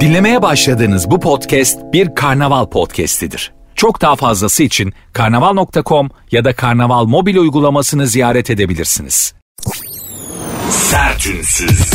Dinlemeye başladığınız bu podcast bir karnaval podcastidir. Çok daha fazlası için karnaval.com ya da karnaval mobil uygulamasını ziyaret edebilirsiniz. Sertünsüz.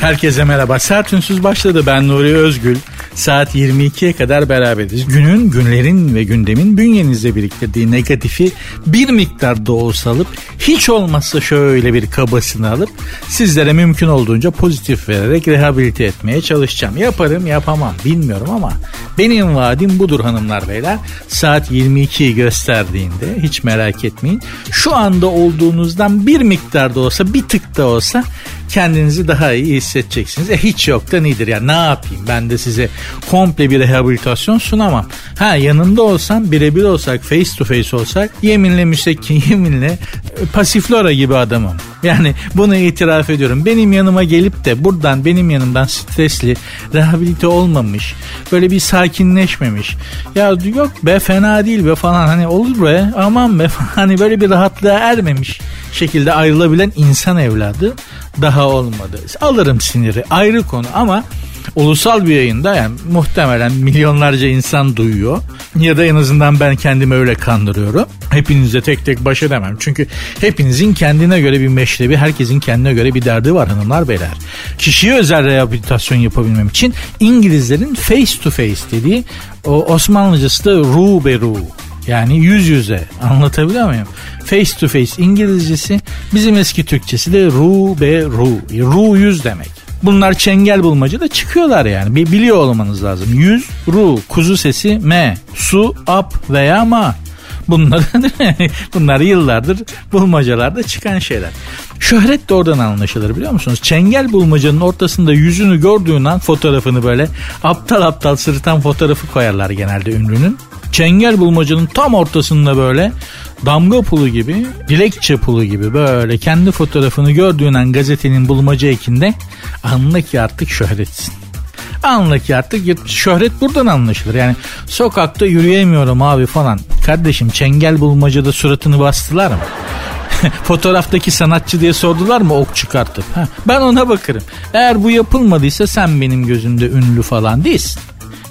Herkese merhaba. Sert Ünsüz başladı. Ben Nuri Özgül. Saat 22'ye kadar beraberiz. Günün, günlerin ve gündemin bünyenizde biriktirdiği negatifi bir miktar da olsa alıp hiç olmazsa şöyle bir kabasını alıp sizlere mümkün olduğunca pozitif vererek rehabilite etmeye çalışacağım. Yaparım yapamam bilmiyorum ama benim vaadim budur hanımlar beyler. Saat 22'yi gösterdiğinde hiç merak etmeyin. Şu anda olduğunuzdan bir miktar da olsa bir tık da olsa kendinizi daha iyi hissedeceksiniz. E hiç yok da nedir ya ne yapayım ben de size komple bir rehabilitasyon sunamam. Ha yanında olsam birebir olsak face to face olsak yeminle müsekkin yeminle e, pasiflora gibi adamım. Yani bunu itiraf ediyorum. Benim yanıma gelip de buradan benim yanımdan stresli rehabilite olmamış böyle bir sakinleşmemiş. Ya yok be fena değil be falan hani olur be aman be hani böyle bir rahatlığa ermemiş şekilde ayrılabilen insan evladı daha olmadı. Alırım siniri ayrı konu ama ulusal bir yayında yani muhtemelen milyonlarca insan duyuyor. Ya da en azından ben kendimi öyle kandırıyorum. Hepinize tek tek baş edemem. Çünkü hepinizin kendine göre bir meşrebi, herkesin kendine göre bir derdi var hanımlar beyler. Kişiye özel rehabilitasyon yapabilmem için İngilizlerin face to face dediği o Osmanlıcası da ru be ru yani yüz yüze anlatabiliyor muyum? Face to face İngilizcesi bizim eski Türkçesi de ru be ru. Ru yüz demek. Bunlar çengel bulmaca da çıkıyorlar yani. Bir biliyor olmanız lazım. Yüz, ru, kuzu sesi, me, su, ap veya ma. Bunlar, bunlar yıllardır bulmacalarda çıkan şeyler. Şöhret de oradan anlaşılır biliyor musunuz? Çengel bulmacanın ortasında yüzünü gördüğün an fotoğrafını böyle aptal aptal sırıtan fotoğrafı koyarlar genelde ünlünün. Çengel bulmacanın tam ortasında böyle damga pulu gibi, dilekçe pulu gibi böyle kendi fotoğrafını gördüğün an gazetenin bulmaca ekinde anla ki artık şöhretsin. Anla ki artık şöhret buradan anlaşılır. Yani sokakta yürüyemiyorum abi falan. Kardeşim çengel bulmacada suratını bastılar mı? Fotoğraftaki sanatçı diye sordular mı ok çıkartıp? Ha, ben ona bakarım. Eğer bu yapılmadıysa sen benim gözümde ünlü falan değilsin.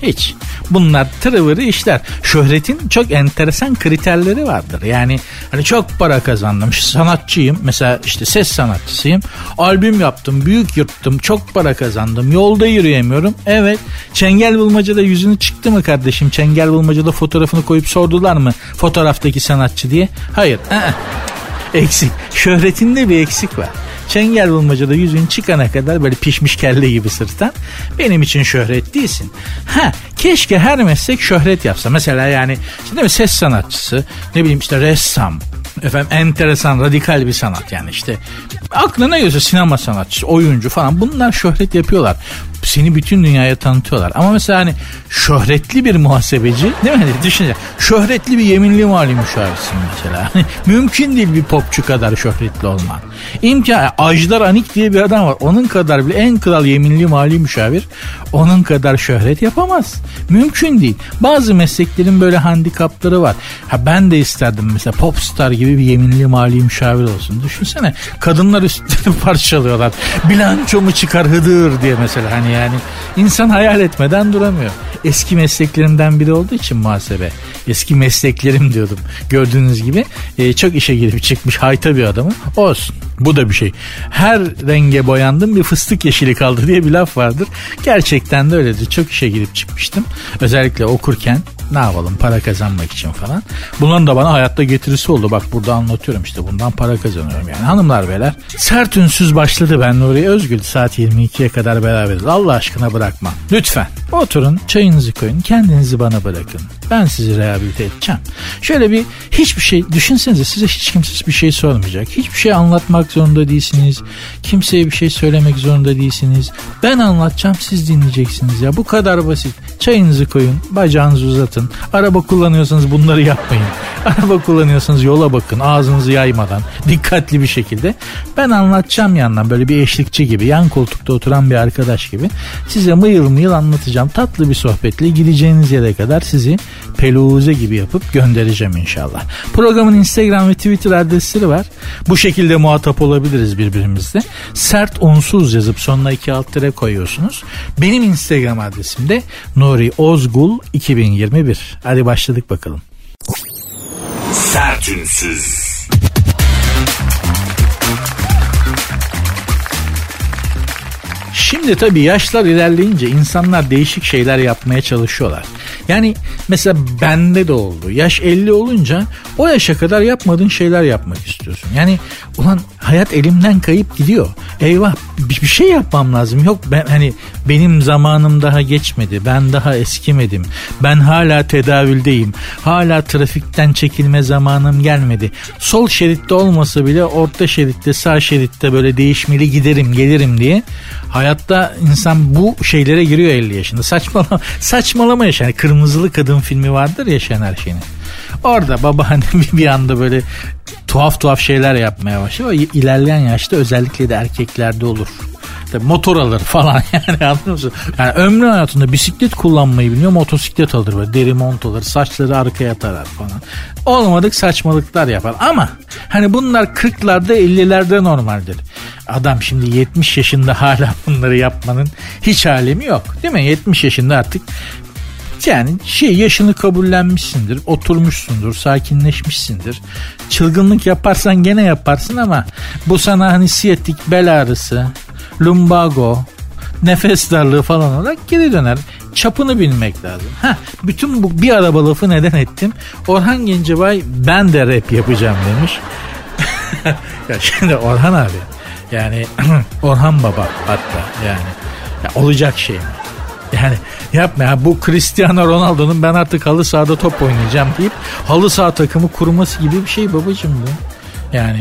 Hiç. Bunlar tırıvırı işler. Şöhretin çok enteresan kriterleri vardır. Yani hani çok para kazandım. Sanatçıyım. Mesela işte ses sanatçısıyım. Albüm yaptım. Büyük yırttım. Çok para kazandım. Yolda yürüyemiyorum. Evet. Çengel bulmacada yüzünü çıktı mı kardeşim? Çengel bulmacada fotoğrafını koyup sordular mı? Fotoğraftaki sanatçı diye. Hayır. Aa. Eksik. Şöhretinde bir eksik var. Çengel bulmacada yüzün çıkana kadar böyle pişmiş kelle gibi sırttan benim için şöhret değilsin. Ha keşke her meslek şöhret yapsa. Mesela yani şimdi mi ses sanatçısı ne bileyim işte ressam efendim enteresan radikal bir sanat yani işte aklına geliyorsa sinema sanatçısı oyuncu falan bunlar şöhret yapıyorlar seni bütün dünyaya tanıtıyorlar. Ama mesela hani şöhretli bir muhasebeci değil mi? Düşünce şöhretli bir yeminli mali müşavirsin mesela. Hani mümkün değil bir popçu kadar şöhretli olman. İmkan Ajdar Anik diye bir adam var. Onun kadar bile en kral yeminli mali müşavir onun kadar şöhret yapamaz. Mümkün değil. Bazı mesleklerin böyle handikapları var. Ha ben de isterdim mesela popstar gibi bir yeminli mali müşavir olsun. Düşünsene kadınlar üstünü parçalıyorlar. Bilanço mu çıkar hıdır diye mesela hani yani insan hayal etmeden duramıyor. Eski mesleklerimden biri olduğu için muhasebe. Eski mesleklerim diyordum. Gördüğünüz gibi e, çok işe girip çıkmış hayta bir adamım. Olsun. Bu da bir şey. Her renge boyandım bir fıstık yeşili kaldı diye bir laf vardır. Gerçekten de öyledir. Çok işe girip çıkmıştım. Özellikle okurken ne yapalım para kazanmak için falan. Bunların da bana hayatta getirisi oldu. Bak burada anlatıyorum işte bundan para kazanıyorum yani. Hanımlar beyler sert ünsüz başladı ben Nuri Özgül saat 22'ye kadar beraberiz. Allah aşkına bırakma. Lütfen oturun çayınızı koyun kendinizi bana bırakın. Ben sizi rehabilite edeceğim. Şöyle bir hiçbir şey düşünsenize size hiç kimse bir şey sormayacak. Hiçbir şey anlatmak zorunda değilsiniz. Kimseye bir şey söylemek zorunda değilsiniz. Ben anlatacağım siz dinleyeceksiniz ya. Bu kadar basit. Çayınızı koyun bacağınızı uzatın atın. Araba kullanıyorsanız bunları yapmayın. Araba kullanıyorsanız yola bakın ağzınızı yaymadan dikkatli bir şekilde. Ben anlatacağım yandan böyle bir eşlikçi gibi yan koltukta oturan bir arkadaş gibi size mıyıl mıyıl anlatacağım. Tatlı bir sohbetle gideceğiniz yere kadar sizi peluze gibi yapıp göndereceğim inşallah. Programın Instagram ve Twitter adresleri var. Bu şekilde muhatap olabiliriz birbirimizle. Sert unsuz yazıp sonuna iki alt tere koyuyorsunuz. Benim Instagram adresim de Nuri Ozgul 2021. Hadi başladık bakalım. Sertünsüz. Şimdi tabii yaşlar ilerleyince insanlar değişik şeyler yapmaya çalışıyorlar. Yani mesela bende de oldu. Yaş 50 olunca o yaşa kadar yapmadığın şeyler yapmak istiyorsun. Yani ulan hayat elimden kayıp gidiyor. Eyvah bir, bir şey yapmam lazım. Yok ben hani benim zamanım daha geçmedi. Ben daha eskimedim. Ben hala tedavüldeyim. Hala trafikten çekilme zamanım gelmedi. Sol şeritte olmasa bile orta şeritte sağ şeritte böyle değişmeli giderim gelirim diye hayatta insan bu şeylere giriyor 50 yaşında. Saçmalama, saçmalama yaş. Yani Kırmızılı Kadın filmi vardır ya Şener Şen'in. Orada babaannem bir anda böyle tuhaf tuhaf şeyler yapmaya başlıyor. İlerleyen yaşta özellikle de erkeklerde olur. Tabii motor alır falan yani anlıyor musun? Yani ömrü hayatında bisiklet kullanmayı biliyor motosiklet alır böyle deri mont alır saçları arkaya tarar falan. Olmadık saçmalıklar yapar ama hani bunlar 40'larda 50'lerde normaldir. Adam şimdi 70 yaşında hala bunları yapmanın hiç alemi yok değil mi? 70 yaşında artık yani şey yaşını kabullenmişsindir, oturmuşsundur, sakinleşmişsindir. Çılgınlık yaparsan gene yaparsın ama bu sana hani siyatik bel ağrısı, lumbago, nefes darlığı falan olarak geri döner. Çapını bilmek lazım. Heh, bütün bu bir araba lafı neden ettim? Orhan Gencebay ben de rap yapacağım demiş. ya şimdi Orhan abi yani Orhan Baba hatta yani ya olacak şey mi? Yani yapma ya bu Cristiano Ronaldo'nun ben artık halı sahada top oynayacağım deyip halı saha takımı kurması gibi bir şey babacım bu. Yani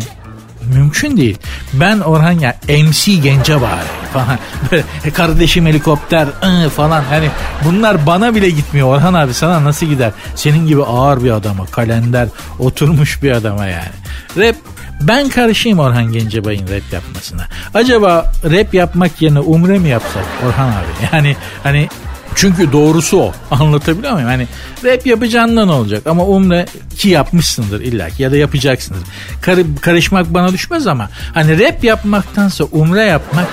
mümkün değil. Ben Orhan ya MC Gence bari falan. Böyle kardeşim helikopter ıı, falan. Hani bunlar bana bile gitmiyor Orhan abi sana nasıl gider? Senin gibi ağır bir adama kalender oturmuş bir adama yani. Rap ben karışayım Orhan Gencebay'ın rap yapmasına. Acaba rap yapmak yerine umre mi yapsak Orhan abi? Yani hani çünkü doğrusu o. Anlatabiliyor muyum? Hani rap yapacağından olacak ama umre ki yapmışsındır illa ki ya da yapacaksındır. Kar karışmak bana düşmez ama hani rap yapmaktansa umre yapmak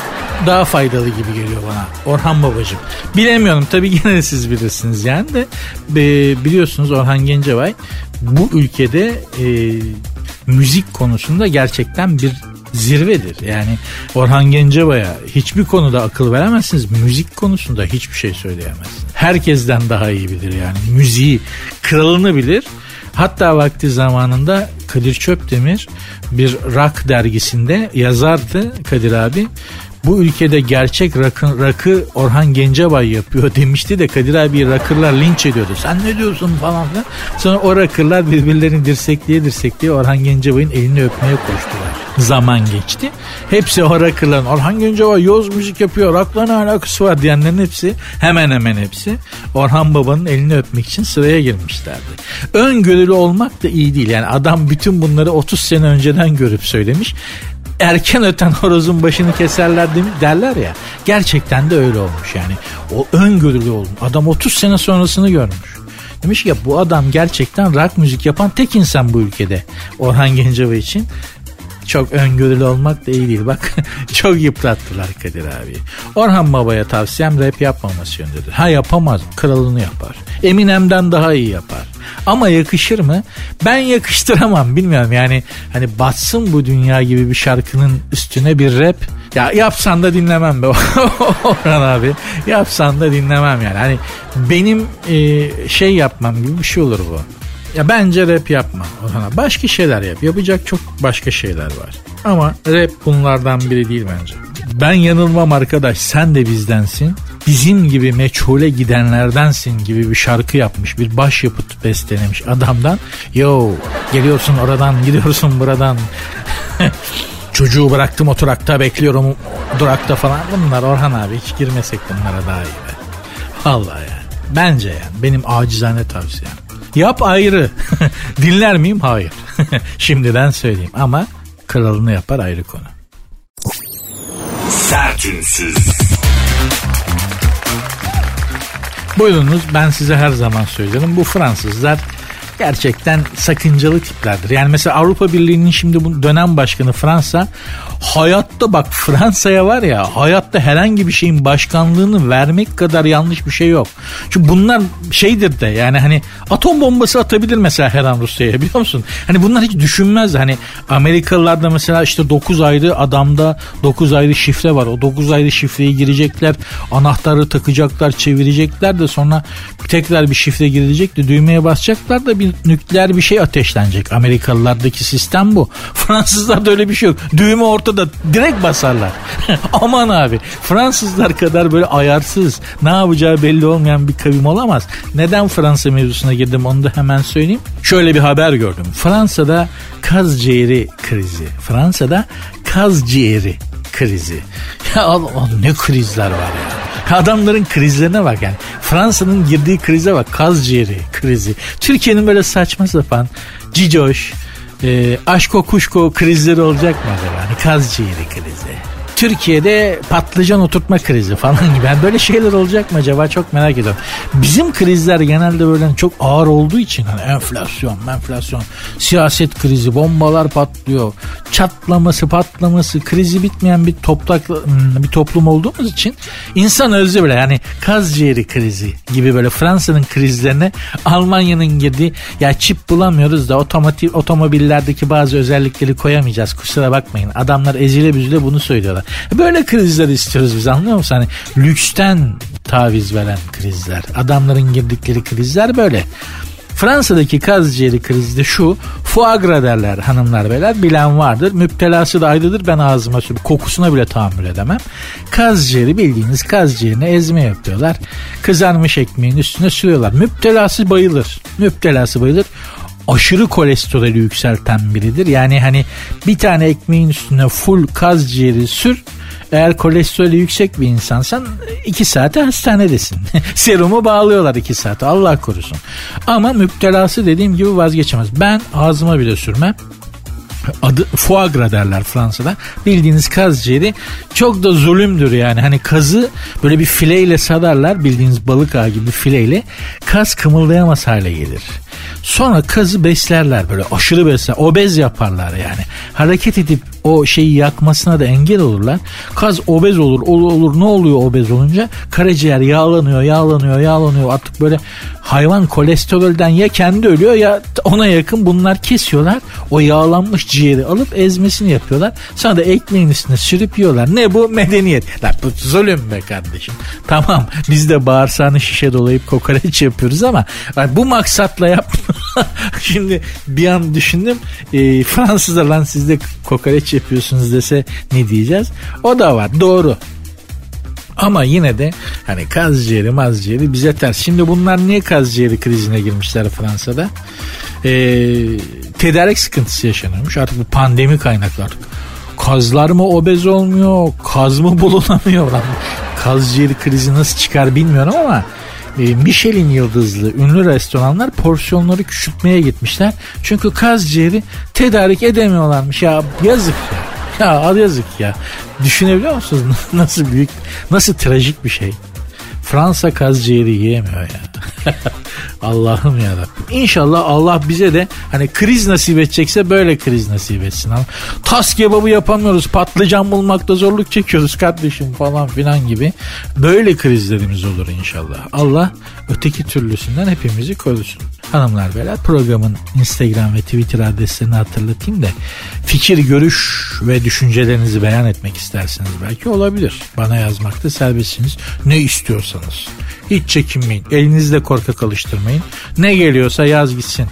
daha faydalı gibi geliyor bana. Orhan babacığım. Bilemiyorum tabii yine de siz bilirsiniz yani de biliyorsunuz Orhan Gencebay bu ülkede e, müzik konusunda gerçekten bir zirvedir. Yani Orhan Gencebay'a hiçbir konuda akıl veremezsiniz. Müzik konusunda hiçbir şey söyleyemezsiniz. Herkesten daha iyi bilir yani. Müziği kralını bilir. Hatta vakti zamanında Kadir Çöpdemir bir rock dergisinde yazardı Kadir abi bu ülkede gerçek rakı, rakı Orhan Gencebay yapıyor demişti de Kadir abi rakırlar linç ediyordu. Sen ne diyorsun falan filan. Sonra o rakırlar birbirlerini dirsekliye dirsekliye Orhan Gencebay'ın elini öpmeye koştular. Zaman geçti. Hepsi o rakırların Orhan Gencebay yoz müzik yapıyor rakla ne alakası var diyenlerin hepsi hemen hemen hepsi Orhan Baba'nın elini öpmek için sıraya girmişlerdi. Öngörülü olmak da iyi değil. Yani adam bütün bunları 30 sene önceden görüp söylemiş erken öten horozun başını keserler derler ya. Gerçekten de öyle olmuş yani. O öngörülü olmuş. Adam 30 sene sonrasını görmüş. Demiş ya bu adam gerçekten rock müzik yapan tek insan bu ülkede. Orhan Gencebay için çok öngörülü olmak da iyi değil. Bak çok yıprattılar Kadir abi. Orhan Baba'ya tavsiyem rap yapmaması yönündedir. Ha yapamaz. Kralını yapar. Eminem'den daha iyi yapar. Ama yakışır mı? Ben yakıştıramam bilmiyorum yani hani batsın bu dünya gibi bir şarkının üstüne bir rap ya yapsan da dinlemem be Orhan abi yapsan da dinlemem yani hani benim e, şey yapmam gibi bir şey olur bu. Ya bence rap yapma Orhan'a. Başka şeyler yap. Yapacak çok başka şeyler var. Ama rap bunlardan biri değil bence. Ben yanılmam arkadaş sen de bizdensin. Bizim gibi meçhule gidenlerdensin gibi bir şarkı yapmış. Bir başyapıt bestelemiş adamdan. Yo geliyorsun oradan gidiyorsun buradan. Çocuğu bıraktım oturakta bekliyorum durakta falan. Bunlar Orhan abi hiç girmesek bunlara daha iyi be. Vallahi yani. Bence yani benim acizane tavsiyem. Yap ayrı. Dinler miyim? Hayır. Şimdiden söyleyeyim ama kralını yapar ayrı konu. Sertünsüz. Buyurunuz ben size her zaman söylerim. Bu Fransızlar gerçekten sakıncalı tiplerdir. Yani mesela Avrupa Birliği'nin şimdi bu dönem başkanı Fransa hayatta bak Fransa'ya var ya hayatta herhangi bir şeyin başkanlığını vermek kadar yanlış bir şey yok. Çünkü bunlar şeydir de yani hani atom bombası atabilir mesela her an Rusya'ya biliyor musun? Hani bunlar hiç düşünmez. Hani Amerikalılarda mesela işte 9 ayrı adamda 9 ayrı şifre var. O 9 ayrı şifreyi girecekler. Anahtarı takacaklar, çevirecekler de sonra tekrar bir şifre girecek de düğmeye basacaklar da bir nükleer bir şey ateşlenecek. Amerikalılardaki sistem bu. Fransızlarda öyle bir şey yok. Düğme ortada direkt basarlar. Aman abi Fransızlar kadar böyle ayarsız ne yapacağı belli olmayan bir kavim olamaz. Neden Fransa mevzusuna girdim onu da hemen söyleyeyim. Şöyle bir haber gördüm. Fransa'da kaz ciğeri krizi. Fransa'da kaz ciğeri krizi. Ya Allah, ne krizler var ya. Adamların krizlerine bak yani. Fransa'nın girdiği krize bak. Kaz ciğeri krizi. Türkiye'nin böyle saçma sapan cicoş, e, aşko kuşko krizleri olacak mı acaba? Hani kaz ciğeri krizi. Türkiye'de patlıcan oturtma krizi falan gibi. Yani böyle şeyler olacak mı acaba çok merak ediyorum. Bizim krizler genelde böyle çok ağır olduğu için hani enflasyon, enflasyon, siyaset krizi, bombalar patlıyor, çatlaması, patlaması, krizi bitmeyen bir toprak hmm, bir toplum olduğumuz için insan özü böyle yani kaz ciğeri krizi gibi böyle Fransa'nın krizlerine Almanya'nın girdiği ya çip bulamıyoruz da otomotiv otomobillerdeki bazı özellikleri koyamayacağız kusura bakmayın. Adamlar ezile büzüle bunu söylüyorlar. Böyle krizler istiyoruz biz anlıyor musun? Hani lüksten taviz veren krizler. Adamların girdikleri krizler böyle. Fransa'daki kaz ciğeri krizi de şu. Foie derler hanımlar beyler. Bilen vardır. Müptelası da ayrıdır. Ben ağzıma sürüp kokusuna bile tahammül edemem. Kaz ciğeri bildiğiniz kaz ciğerini ezme yapıyorlar. Kızarmış ekmeğin üstüne sürüyorlar. Müptelası bayılır. Müptelası bayılır aşırı kolesterolü yükselten biridir. Yani hani bir tane ekmeğin üstüne full kaz ciğeri sür. Eğer kolesterolü yüksek bir insansan iki saate hastanedesin. Serumu bağlıyorlar iki saate Allah korusun. Ama müptelası dediğim gibi vazgeçemez. Ben ağzıma bile sürmem adı foie gras derler Fransa'da. Bildiğiniz kaz ciğeri çok da zulümdür yani. Hani kazı böyle bir fileyle sadarlar bildiğiniz balık ağı gibi fileyle. Kaz kımıldayamaz hale gelir. Sonra kazı beslerler böyle aşırı besler. Obez yaparlar yani. Hareket edip o şeyi yakmasına da engel olurlar. Kaz obez olur, olur, olur. Ne oluyor obez olunca? Karaciğer yağlanıyor, yağlanıyor, yağlanıyor. Artık böyle hayvan kolesterolden ya kendi ölüyor ya ona yakın bunlar kesiyorlar. O yağlanmış ciğeri alıp ezmesini yapıyorlar. Sonra da ekmeğin üstüne sürüp yiyorlar. Ne bu? Medeniyet. La bu zulüm be kardeşim. Tamam biz de bağırsağını şişe dolayıp kokoreç yapıyoruz ama bu maksatla yapma. Şimdi bir an düşündüm. E, Fransızlar lan siz de kokoreç yapıyorsunuz dese ne diyeceğiz? O da var. Doğru. Ama yine de hani kaz ciğeri maz ciğeri bize ters. Şimdi bunlar niye kaz ciğeri krizine girmişler Fransa'da? Ee, tedarik sıkıntısı yaşanıyormuş. Artık bu pandemi kaynaklı artık. Kazlar mı obez olmuyor? Kaz mı bulunamıyor? Kaz ciğeri krizi nasıl çıkar bilmiyorum ama e, Michelin yıldızlı ünlü restoranlar porsiyonları küçültmeye gitmişler. Çünkü kaz ciğeri tedarik edemiyorlarmış. Ya yazık ya. Ya yazık ya. Düşünebiliyor musunuz nasıl büyük, nasıl trajik bir şey. Fransa kaz ciğeri yiyemiyor ya. Allah'ım ya Rabbim. İnşallah Allah bize de hani kriz nasip edecekse böyle kriz nasip etsin. Ama tas kebabı yapamıyoruz. Patlıcan bulmakta zorluk çekiyoruz kardeşim falan filan gibi. Böyle krizlerimiz olur inşallah. Allah öteki türlüsünden hepimizi korusun. Hanımlar beyler programın Instagram ve Twitter adreslerini hatırlatayım da fikir, görüş ve düşüncelerinizi beyan etmek isterseniz belki olabilir. Bana yazmakta serbestsiniz. Ne istiyorsanız. Hiç çekinmeyin. Elinizle korkak alıştırmayın. Ne geliyorsa yaz gitsin.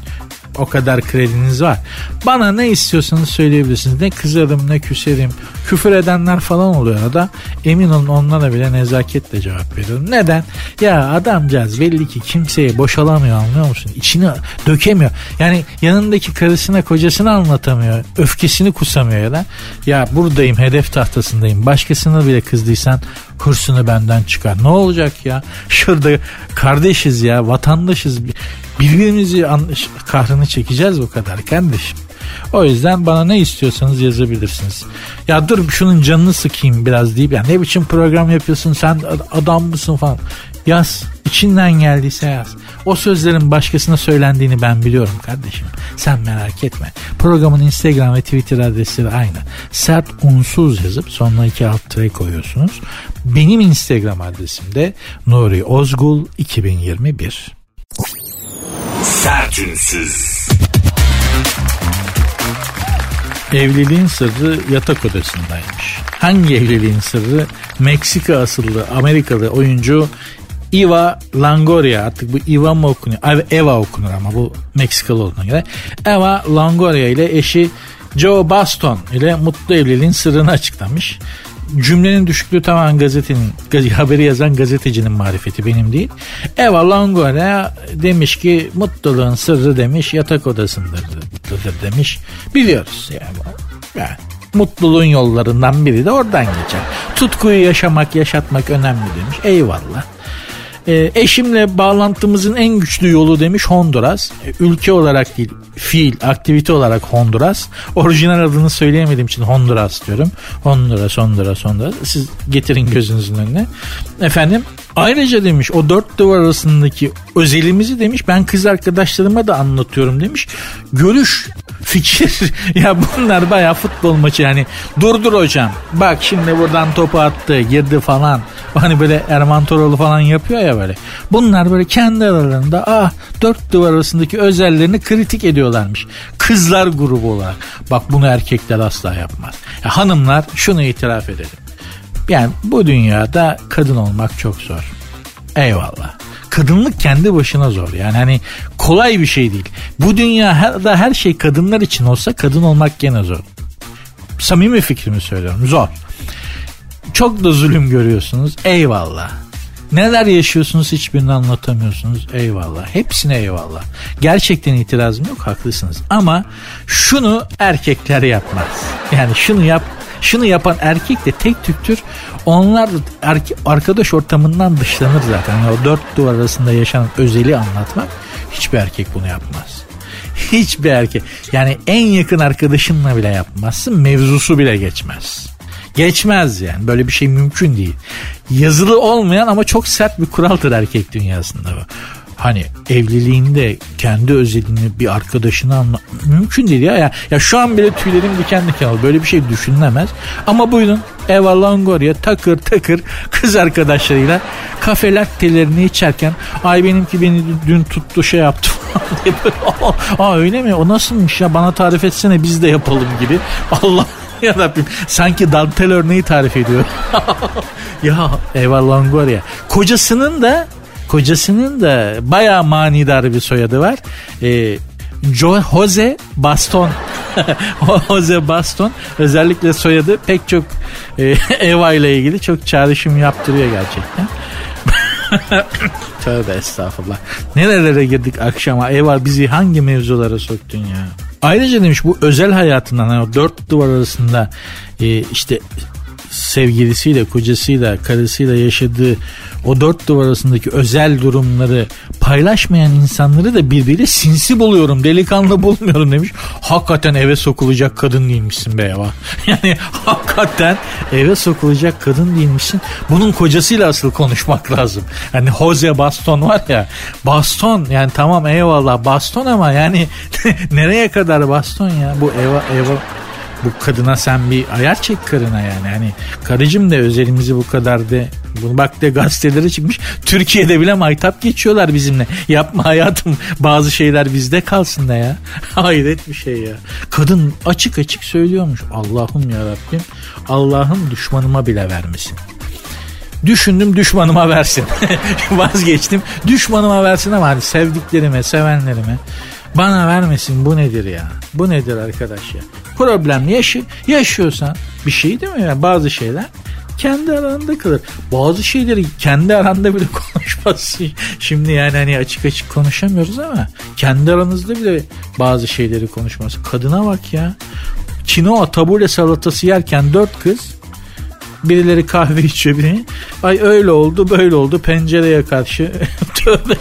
O kadar krediniz var. Bana ne istiyorsanız söyleyebilirsiniz. Ne kızarım ne küserim. küfür edenler falan oluyor da emin olun onlara bile nezaketle cevap veriyorum. Neden? Ya adamcağız belli ki kimseye boşalamıyor anlıyor musun? İçini dökemiyor. Yani yanındaki karısına kocasını anlatamıyor. Öfkesini kusamıyor ya da ya buradayım hedef tahtasındayım. Başkasına bile kızdıysan hırsını benden çıkar. Ne olacak ya? Şurada kardeşiz ya vatandaşız. Birbirimizi kahrını çekeceğiz bu kadar kardeşim. O yüzden bana ne istiyorsanız yazabilirsiniz. Ya dur şunun canını sıkayım biraz deyip ya ne biçim program yapıyorsun sen adam mısın falan. Yaz. içinden geldiyse yaz. O sözlerin başkasına söylendiğini ben biliyorum kardeşim. Sen merak etme. Programın Instagram ve Twitter adresleri aynı. Sert unsuz yazıp sonuna iki alt tire koyuyorsunuz. Benim Instagram adresim de Nuri Ozgul 2021. Sertünsüz. Evliliğin sırrı yatak odasındaymış. Hangi evliliğin sırrı? Meksika asıllı Amerikalı oyuncu Eva Longoria artık bu Eva mı okunuyor? Eva okunur ama bu Meksikalı olduğuna göre. Eva Longoria ile eşi Joe Baston ile mutlu evliliğin sırrını açıklamış. Cümlenin düşüklüğü tamamen gazetenin, haberi yazan gazetecinin marifeti benim değil. Eva Longoria demiş ki mutluluğun sırrı demiş yatak odasındır demiş. Biliyoruz yani. yani mutluluğun yollarından biri de oradan geçer. Tutkuyu yaşamak, yaşatmak önemli demiş. Eyvallah. E, eşimle bağlantımızın en güçlü yolu demiş Honduras. E, ülke olarak değil fiil, aktivite olarak Honduras. Orijinal adını söyleyemediğim için Honduras diyorum. Honduras, Honduras, Honduras. Siz getirin gözünüzün önüne. Efendim ayrıca demiş o dört duvar arasındaki özelimizi demiş ben kız arkadaşlarıma da anlatıyorum demiş. Görüş fikir ya bunlar baya futbol maçı yani durdur hocam bak şimdi buradan topu attı girdi falan hani böyle Erman Toroğlu falan yapıyor ya böyle bunlar böyle kendi aralarında ah dört duvar arasındaki özellerini kritik ediyorlarmış kızlar grubu olarak bak bunu erkekler asla yapmaz ya hanımlar şunu itiraf edelim yani bu dünyada kadın olmak çok zor eyvallah kadınlık kendi başına zor. Yani hani kolay bir şey değil. Bu dünyada her şey kadınlar için olsa kadın olmak gene zor. Samimi fikrimi söylüyorum. Zor. Çok da zulüm görüyorsunuz. Eyvallah. Neler yaşıyorsunuz hiçbirini anlatamıyorsunuz. Eyvallah. Hepsine eyvallah. Gerçekten itirazım yok haklısınız. Ama şunu erkekler yapmaz. Yani şunu yap şunu yapan erkek de tek tüktür. Onlar da arkadaş ortamından dışlanır zaten. Yani o dört duvar arasında yaşanan özeli anlatmak hiçbir erkek bunu yapmaz. Hiçbir erkek. Yani en yakın arkadaşınla bile yapmazsın. Mevzusu bile geçmez. Geçmez yani. Böyle bir şey mümkün değil. Yazılı olmayan ama çok sert bir kuraldır erkek dünyasında bu hani evliliğinde kendi özelini bir arkadaşına anla mümkün değil ya. ya. Ya şu an bile tüylerim diken diken oldu. Böyle bir şey düşünülemez. Ama buyurun Eva Longoria takır takır kız arkadaşlarıyla kafe lattelerini içerken ay benimki beni dün tuttu şey yaptı aa öyle mi o nasılmış ya bana tarif etsene biz de yapalım gibi. Allah ya Rabbim sanki dantel örneği tarif ediyor. ya Eva Longoria kocasının da Kocasının da bayağı manidar bir soyadı var. Ee, Jose Baston Jose Baston özellikle soyadı pek çok e, Eva ile ilgili çok çağrışım yaptırıyor gerçekten. Tövbe estağfurullah. Nerelere girdik akşama? Eva bizi hangi mevzulara soktun ya? Ayrıca demiş bu özel hayatından hani dört duvar arasında e, işte sevgilisiyle, kocasıyla, karısıyla yaşadığı o dört duvar arasındaki özel durumları paylaşmayan insanları da birbiriyle sinsi buluyorum. Delikanlı bulmuyorum demiş. Hakikaten eve sokulacak kadın değilmişsin be Eva. Yani hakikaten eve sokulacak kadın değilmişsin. Bunun kocasıyla asıl konuşmak lazım. Hani Jose Baston var ya. Baston yani tamam eyvallah Baston ama yani nereye kadar Baston ya? Bu Eva Eva bu kadına sen bir ayar çek karına yani. Hani karıcım da özelimizi bu kadar de bunu bak de gazetelere çıkmış. Türkiye'de bile maytap geçiyorlar bizimle. Yapma hayatım bazı şeyler bizde kalsın da ya. Hayret bir şey ya. Kadın açık açık söylüyormuş. Allah'ım ya Rabbim. Allah'ım düşmanıma bile vermesin. Düşündüm düşmanıma versin. Vazgeçtim. Düşmanıma versin ama hani sevdiklerime, sevenlerime bana vermesin bu nedir ya? Bu nedir arkadaş ya? problemli yaşı, yaşıyorsan bir şey değil mi? Yani bazı şeyler kendi aranda kalır. Bazı şeyleri kendi aranda bile konuşmazsın. Şimdi yani hani açık açık konuşamıyoruz ama kendi aranızda bile bazı şeyleri konuşmaz. Kadına bak ya. Çinoa tabule salatası yerken dört kız birileri kahve içiyor biri. Ay öyle oldu böyle oldu pencereye karşı. Tövbe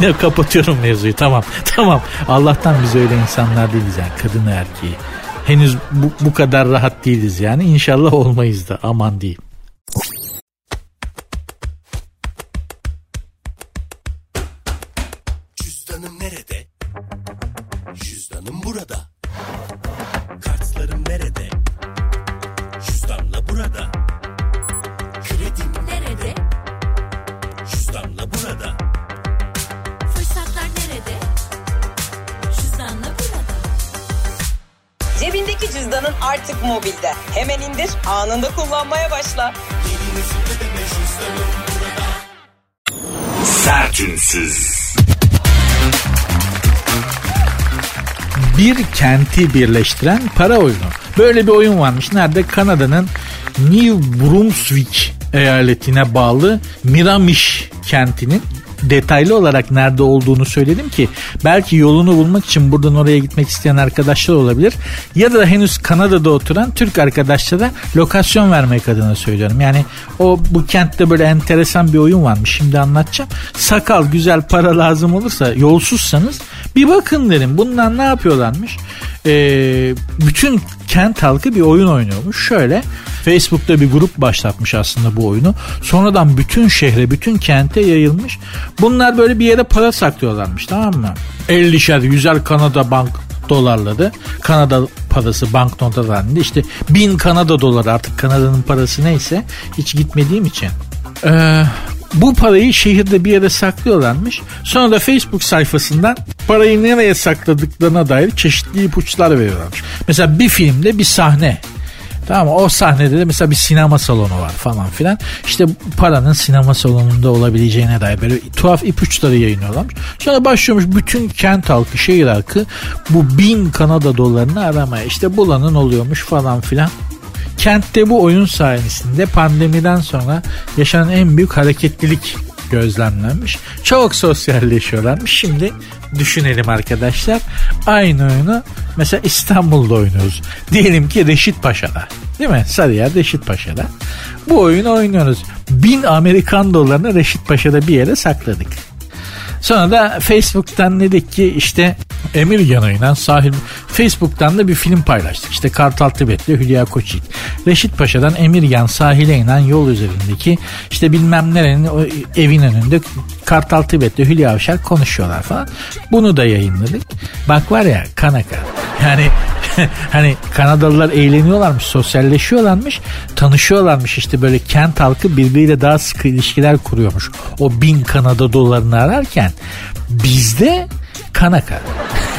ne kapatıyorum mevzuyu tamam tamam. Allah'tan biz öyle insanlar değiliz yani kadın erkeği. Henüz bu, bu kadar rahat değiliz yani inşallah olmayız da aman diyeyim. Kenti birleştiren para oyunu. Böyle bir oyun varmış. Nerede? Kanada'nın New Brunswick eyaletine bağlı Miramiş kentinin detaylı olarak nerede olduğunu söyledim ki belki yolunu bulmak için buradan oraya gitmek isteyen arkadaşlar olabilir. Ya da henüz Kanada'da oturan Türk arkadaşlara lokasyon vermek adına söylüyorum. Yani o bu kentte böyle enteresan bir oyun varmış. Şimdi anlatacağım. Sakal güzel para lazım olursa yolsuzsanız bir bakın derim. Bunlar ne yapıyorlarmış? Ee, bütün kent halkı bir oyun oynuyormuş. Şöyle Facebook'ta bir grup başlatmış aslında bu oyunu. Sonradan bütün şehre, bütün kente yayılmış. Bunlar böyle bir yere para saklıyorlarmış tamam mı? 50'şer, 100'er Kanada bank dolarları. Kanada parası banknota halinde işte 1000 Kanada doları artık Kanada'nın parası neyse hiç gitmediğim için. Ee, bu parayı şehirde bir yere saklıyorlarmış. Sonra da Facebook sayfasından parayı nereye sakladıklarına dair çeşitli ipuçlar veriyorlarmış. Mesela bir filmde bir sahne Tamam? O sahnede de mesela bir sinema salonu var falan filan. İşte paranın sinema salonunda olabileceğine dair böyle tuhaf ipuçları yayınlıyorlarmış. Sonra başlıyormuş bütün kent halkı, şehir halkı bu bin Kanada dolarını aramaya. İşte bulanın oluyormuş falan filan. Kentte bu oyun sayesinde pandemiden sonra yaşanan en büyük hareketlilik gözlemlenmiş. Çok sosyalleşiyorlarmış. Şimdi düşünelim arkadaşlar. Aynı oyunu mesela İstanbul'da oynuyoruz. Diyelim ki Reşit Paşa'da. Değil mi? Sarıyer Reşit Paşa'da. Bu oyunu oynuyoruz. Bin Amerikan dolarını Reşit Paşa'da bir yere sakladık. Sonra da Facebook'tan dedik ki işte Emir Yanay'la sahil Facebook'tan da bir film paylaştık. İşte Kartal Tibet'le Hülya Koçyiğit. Reşit Paşa'dan Emirgan sahile inen yol üzerindeki işte bilmem nerenin evin önünde Kartal Tibet'le Hülya Avşar konuşuyorlar falan. Bunu da yayınladık. Bak var ya kanaka. Yani hani Kanadalılar eğleniyorlarmış, sosyalleşiyorlarmış, tanışıyorlarmış işte böyle kent halkı birbiriyle daha sıkı ilişkiler kuruyormuş. O bin Kanada dolarını ararken bizde kanaka.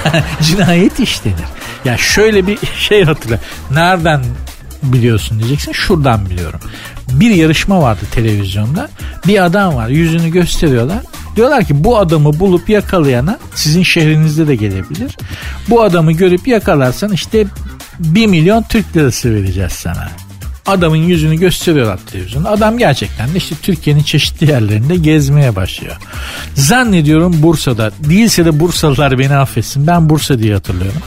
Cinayet işlenir. Ya şöyle bir şey hatırla. Nereden biliyorsun diyeceksin. Şuradan biliyorum. Bir yarışma vardı televizyonda. Bir adam var. Yüzünü gösteriyorlar. Diyorlar ki bu adamı bulup yakalayana sizin şehrinizde de gelebilir. Bu adamı görüp yakalarsan işte 1 milyon Türk lirası vereceğiz sana. Adamın yüzünü gösteriyorlar televizyonda. Adam gerçekten de işte Türkiye'nin çeşitli yerlerinde gezmeye başlıyor. Zannediyorum Bursa'da. Değilse de Bursalılar beni affetsin. Ben Bursa diye hatırlıyorum.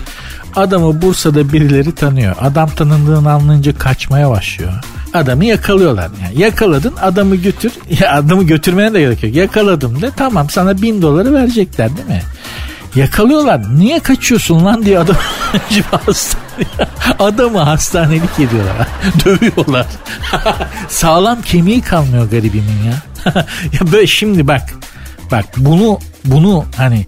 Adamı Bursa'da birileri tanıyor. Adam tanındığını anlayınca kaçmaya başlıyor. Adamı yakalıyorlar. Yani yakaladın adamı götür. Ya adamı götürmene de gerek yok. Yakaladım de tamam sana bin doları verecekler değil mi? Yakalıyorlar. Niye kaçıyorsun lan diye adam adamı hastanelik ediyorlar. Dövüyorlar. Sağlam kemiği kalmıyor garibimin ya. ya böyle şimdi bak bak bunu bunu hani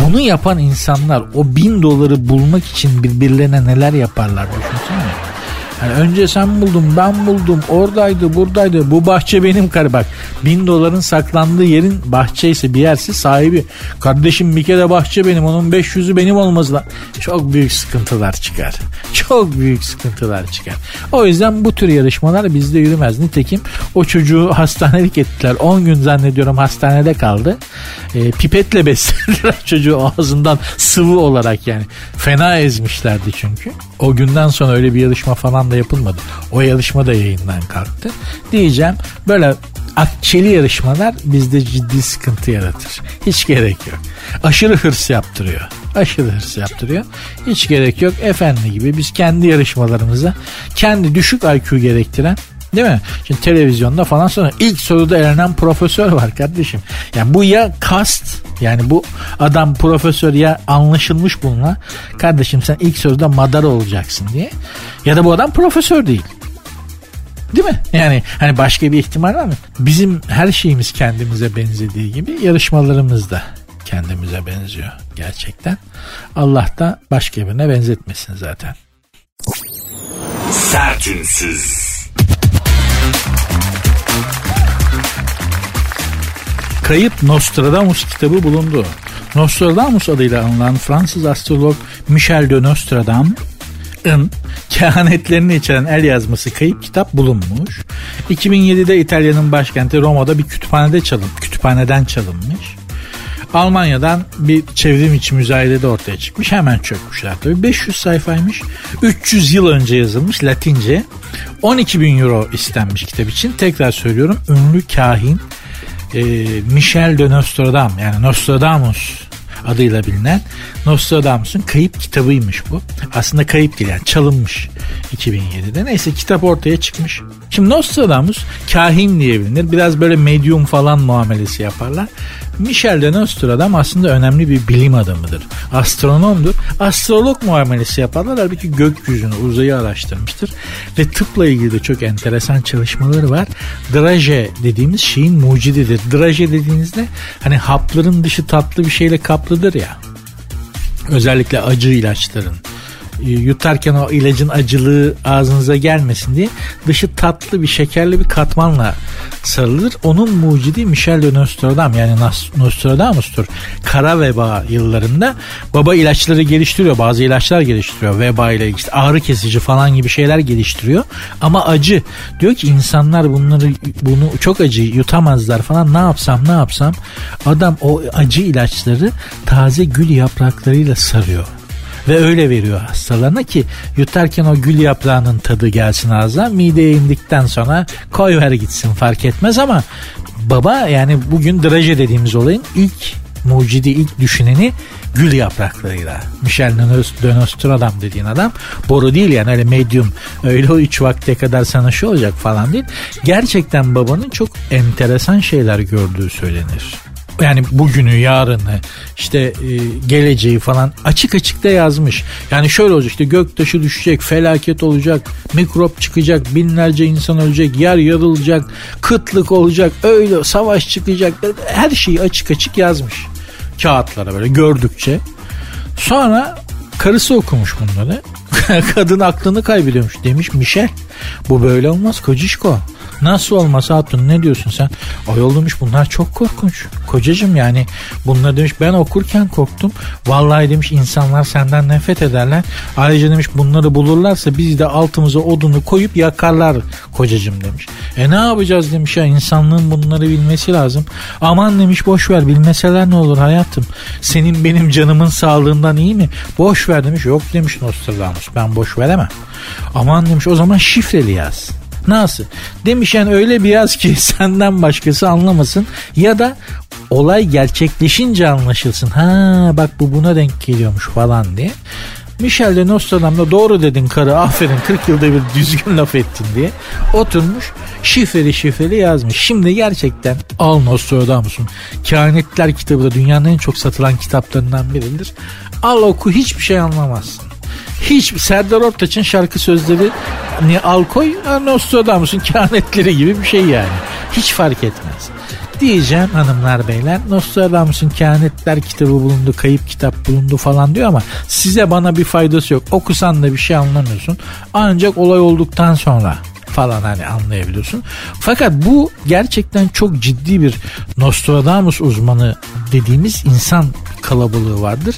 bunu yapan insanlar o bin doları bulmak için birbirlerine neler yaparlar düşünsene. Yani önce sen buldun ben buldum oradaydı buradaydı. Bu bahçe benim karı bak bin doların saklandığı yerin bahçe ise bir yerse sahibi. Kardeşim bir kere bahçe benim onun 500'ü benim olmaz lan. Çok büyük sıkıntılar çıkar. Çok büyük sıkıntılar çıkar. O yüzden bu tür yarışmalar bizde yürümez. Nitekim o çocuğu hastanelik ettiler. 10 gün zannediyorum hastanede kaldı. E, pipetle beslediler çocuğu ağzından sıvı olarak yani. Fena ezmişlerdi çünkü. O günden sonra öyle bir yarışma falan da yapılmadı. O yarışma da yayından kalktı. Diyeceğim böyle akçeli yarışmalar bizde ciddi sıkıntı yaratır. Hiç gerek yok. Aşırı hırs yaptırıyor. Aşırı hırs yaptırıyor. Hiç gerek yok. Efendi gibi biz kendi yarışmalarımıza kendi düşük IQ gerektiren Değil mi? Şimdi televizyonda falan sonra ilk soruda elenen profesör var kardeşim. Yani bu ya kast yani bu adam profesör ya anlaşılmış bununla. Kardeşim sen ilk soruda madara olacaksın diye. Ya da bu adam profesör değil. Değil mi? Yani hani başka bir ihtimal var mı? Bizim her şeyimiz kendimize benzediği gibi yarışmalarımız da kendimize benziyor gerçekten. Allah da başka birine benzetmesin zaten. Sertünsüz. Kayıp Nostradamus kitabı bulundu. Nostradamus adıyla anılan Fransız astrolog Michel de Nostradam'ın kehanetlerini içeren el yazması kayıp kitap bulunmuş. 2007'de İtalya'nın başkenti Roma'da bir kütüphanede çalın, kütüphaneden çalınmış. Almanya'dan bir çevrim içi müzayede de ortaya çıkmış. Hemen çökmüşler tabii. 500 sayfaymış. 300 yıl önce yazılmış Latince. 12 bin euro istenmiş kitap için. Tekrar söylüyorum ünlü kahin e, Michel de Nostradam yani Nostradamus adıyla bilinen Nostradamus'un kayıp kitabıymış bu. Aslında kayıp değil yani çalınmış 2007'de. Neyse kitap ortaya çıkmış. Şimdi Nostradamus kahin diye bilinir. Biraz böyle medyum falan muamelesi yaparlar. Michel de Nostradam aslında önemli bir bilim adamıdır. Astronomdur. Astrolog muamelesi yaparlar. Halbuki gökyüzünü, uzayı araştırmıştır. Ve tıpla ilgili de çok enteresan çalışmaları var. Draje dediğimiz şeyin mucididir. Draje dediğinizde hani hapların dışı tatlı bir şeyle kaplıdır ya. Özellikle acı ilaçların yutarken o ilacın acılığı ağzınıza gelmesin diye dışı tatlı bir şekerli bir katmanla sarılır. Onun mucidi Michel de Nostradam yani Nostradamus'tur. Kara veba yıllarında baba ilaçları geliştiriyor. Bazı ilaçlar geliştiriyor. Veba ile işte ağrı kesici falan gibi şeyler geliştiriyor. Ama acı. Diyor ki insanlar bunları bunu çok acı yutamazlar falan. Ne yapsam ne yapsam adam o acı ilaçları taze gül yapraklarıyla sarıyor ve öyle veriyor hastalarına ki yutarken o gül yaprağının tadı gelsin ağzına mideye indikten sonra koy ver gitsin fark etmez ama baba yani bugün draje dediğimiz olayın ilk mucidi ilk düşüneni gül yapraklarıyla. Michel de Nostradam dediğin adam boru değil yani öyle medium öyle o üç vakte kadar sana şu olacak falan değil. Gerçekten babanın çok enteresan şeyler gördüğü söylenir yani bugünü, yarını, işte e, geleceği falan açık açık da yazmış. Yani şöyle olacak işte göktaşı düşecek, felaket olacak, mikrop çıkacak, binlerce insan ölecek, yer yarılacak, kıtlık olacak, öyle savaş çıkacak. Her şeyi açık açık yazmış. Kağıtlara böyle gördükçe. Sonra karısı okumuş bunları. Kadın aklını kaybediyormuş demiş Michel. Bu böyle olmaz kocişko. Nasıl olmaz hatun ne diyorsun sen? Ayol demiş bunlar çok korkunç. Kocacım yani bunlar demiş ben okurken korktum. Vallahi demiş insanlar senden nefret ederler. Ayrıca demiş bunları bulurlarsa biz de altımıza odunu koyup yakarlar kocacım demiş. E ne yapacağız demiş ya insanlığın bunları bilmesi lazım. Aman demiş boş ver bilmeseler ne olur hayatım. Senin benim canımın sağlığından iyi mi? Boş ver demiş. Yok demiş Nostradamus ben boş veremem. Aman demiş o zaman şifreli yaz. Nasıl? Demiş yani öyle bir yaz ki senden başkası anlamasın ya da olay gerçekleşince anlaşılsın. Ha bak bu buna denk geliyormuş falan diye. Michel de Nostradam'da doğru dedin karı aferin 40 yılda bir düzgün laf ettin diye oturmuş şifreli şifreli yazmış. Şimdi gerçekten al Nostradamus'un Kehanetler kitabı da dünyanın en çok satılan kitaplarından biridir. Al oku hiçbir şey anlamazsın. Hiç Serdar Ortaç'ın şarkı sözleri ni al koy Nostradamus'un kehanetleri gibi bir şey yani. Hiç fark etmez. Diyeceğim hanımlar beyler Nostradamus'un kehanetler kitabı bulundu kayıp kitap bulundu falan diyor ama size bana bir faydası yok. Okusan da bir şey anlamıyorsun. Ancak olay olduktan sonra falan hani anlayabiliyorsun. Fakat bu gerçekten çok ciddi bir Nostradamus uzmanı dediğimiz insan kalabalığı vardır.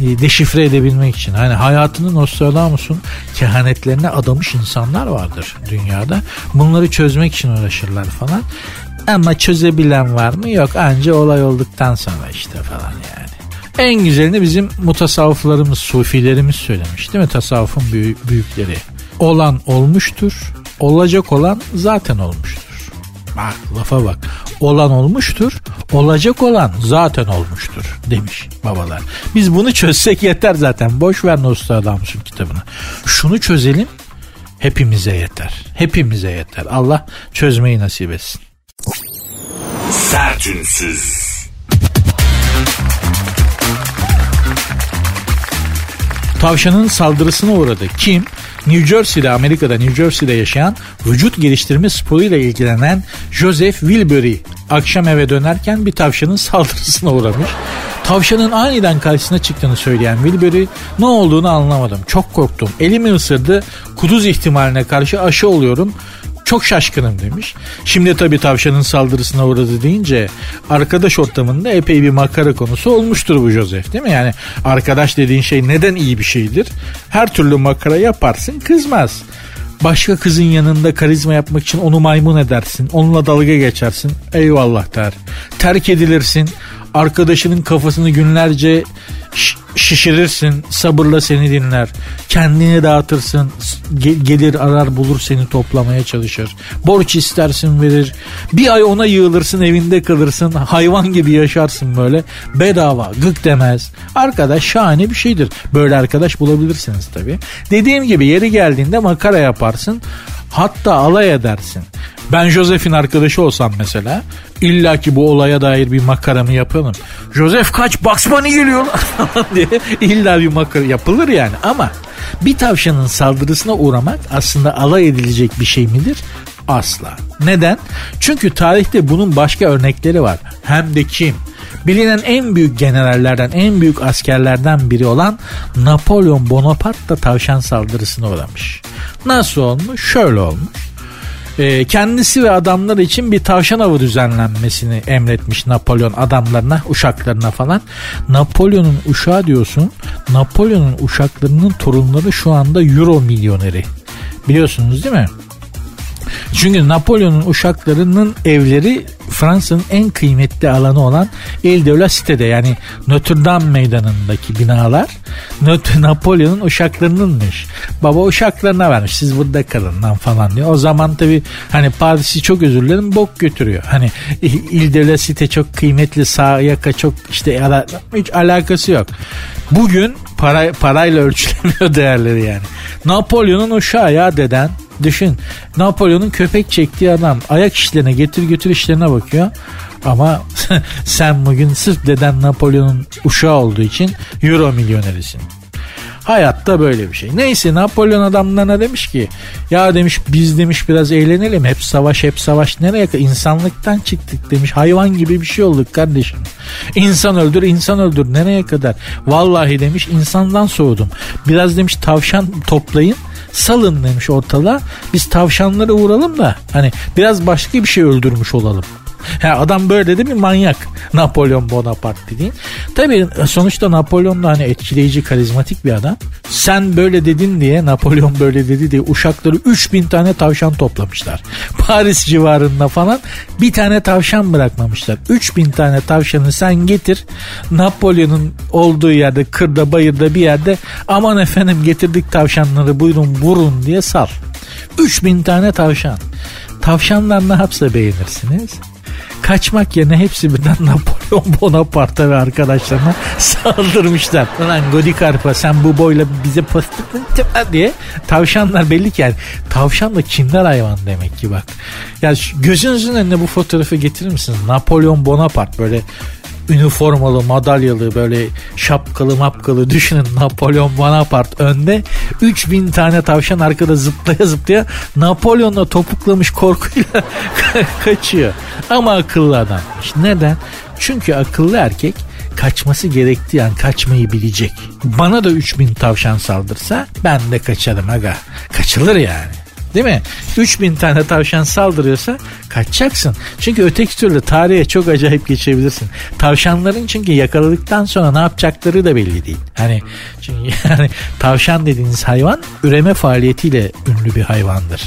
E, deşifre edebilmek için. Hani hayatını Nostradamus'un kehanetlerine adamış insanlar vardır dünyada. Bunları çözmek için uğraşırlar falan. Ama çözebilen var mı? Yok. Anca olay olduktan sonra işte falan yani. En güzelini bizim mutasavvıflarımız, sufilerimiz söylemiş değil mi? Tasavvufun büyük, büyükleri. Olan olmuştur, olacak olan zaten olmuştur. Bak lafa bak. Olan olmuştur, olacak olan zaten olmuştur demiş babalar. Biz bunu çözsek yeter zaten. Boş ver Nostradamus'un kitabını. Şunu çözelim hepimize yeter. Hepimize yeter. Allah çözmeyi nasip etsin. Sertünsüz. Tavşanın saldırısına uğradı. Kim? New Jersey'de Amerika'da New Jersey'de yaşayan vücut geliştirme sporuyla ilgilenen Joseph Wilbury akşam eve dönerken bir tavşanın saldırısına uğramış. Tavşanın aniden karşısına çıktığını söyleyen Wilbury ne olduğunu anlamadım. Çok korktum. Elimi ısırdı. Kuduz ihtimaline karşı aşı oluyorum. Çok şaşkınım demiş. Şimdi tabii tavşanın saldırısına uğradı deyince arkadaş ortamında epey bir makara konusu olmuştur bu Joseph değil mi? Yani arkadaş dediğin şey neden iyi bir şeydir? Her türlü makara yaparsın kızmaz. Başka kızın yanında karizma yapmak için onu maymun edersin. Onunla dalga geçersin. Eyvallah der. Terk edilirsin. Arkadaşının kafasını günlerce şişirirsin. Sabırla seni dinler. Kendini dağıtırsın. Ge- gelir arar bulur seni toplamaya çalışır. Borç istersin verir. Bir ay ona yığılırsın evinde kalırsın. Hayvan gibi yaşarsın böyle. Bedava gık demez. Arkadaş şahane bir şeydir. Böyle arkadaş bulabilirsiniz tabii. Dediğim gibi yeri geldiğinde makara yaparsın. Hatta alay edersin. Ben Joseph'in arkadaşı olsam mesela illa ki bu olaya dair bir makaramı yapalım. Joseph kaç Bunny geliyor diye illa bir makara yapılır yani ama bir tavşanın saldırısına uğramak aslında alay edilecek bir şey midir? Asla. Neden? Çünkü tarihte bunun başka örnekleri var. Hem de kim? Bilinen en büyük generallerden, en büyük askerlerden biri olan Napolyon Bonaparte da tavşan saldırısına uğramış. Nasıl olmuş? Şöyle olmuş. Ee, kendisi ve adamları için bir tavşan avı düzenlenmesini emretmiş Napolyon adamlarına, uşaklarına falan. Napolyon'un uşağı diyorsun. Napolyon'un uşaklarının torunları şu anda euro milyoneri. Biliyorsunuz değil mi? Çünkü Napolyon'un uşaklarının evleri Fransa'nın en kıymetli alanı olan Ile de la Cité'de yani Notre Dame meydanındaki binalar Notre Napolyon'un uşaklarınınmış. Baba uşaklarına vermiş siz burada kalın lan falan diyor. O zaman tabi hani Paris'i çok özür dilerim bok götürüyor. Hani Ile de la Cité çok kıymetli sağ yaka çok işte hiç alakası yok. Bugün para, parayla ölçülemiyor değerleri yani. Napolyon'un uşağı ya deden Düşün Napolyon'un köpek çektiği adam ayak işlerine getir götür işlerine bakıyor. Ama sen bugün sırf deden Napolyon'un uşağı olduğu için euro milyonerisin. Hayatta böyle bir şey. Neyse Napolyon adamlarına demiş ki ya demiş biz demiş biraz eğlenelim. Hep savaş hep savaş nereye kadar? İnsanlıktan çıktık demiş. Hayvan gibi bir şey olduk kardeşim. İnsan öldür insan öldür nereye kadar? Vallahi demiş insandan soğudum. Biraz demiş tavşan toplayın salın demiş ortalığa. Biz tavşanları vuralım da hani biraz başka bir şey öldürmüş olalım. Ha, adam böyle de bir manyak. Napolyon Bonaparte dediğin. Tabii sonuçta Napolyon da hani etkileyici, karizmatik bir adam. Sen böyle dedin diye, Napolyon böyle dedi diye uşakları 3000 tane tavşan toplamışlar. Paris civarında falan bir tane tavşan bırakmamışlar. 3000 tane tavşanı sen getir. Napolyon'un olduğu yerde, kırda, bayırda bir yerde aman efendim getirdik tavşanları buyurun vurun diye sal. 3000 tane tavşan. Tavşanlar ne yapsa beğenirsiniz? Kaçmak yerine hepsi birden Napolyon Bonaparte ve arkadaşlarına saldırmışlar. Ulan Godikarpa sen bu boyla bize pıstıkın diye tavşanlar belli ki yani tavşan da kindar hayvan demek ki bak. Yani gözünüzün önüne bu fotoğrafı getirir misiniz? Napolyon Bonaparte böyle üniformalı, madalyalı, böyle şapkalı mapkalı düşünün Napolyon Bonaparte önde. 3000 tane tavşan arkada zıplaya zıplaya Napolyon'la topuklamış korkuyla kaçıyor. Ama akıllı adammış. Neden? Çünkü akıllı erkek kaçması gerektiği an kaçmayı bilecek. Bana da 3000 tavşan saldırsa ben de kaçarım aga. Kaçılır yani. Değil mi? 3000 tane tavşan saldırıyorsa kaçacaksın. Çünkü öteki türlü tarihe çok acayip geçebilirsin. Tavşanların çünkü yakaladıktan sonra ne yapacakları da belli değil. Hani çünkü yani tavşan dediğiniz hayvan üreme faaliyetiyle ünlü bir hayvandır.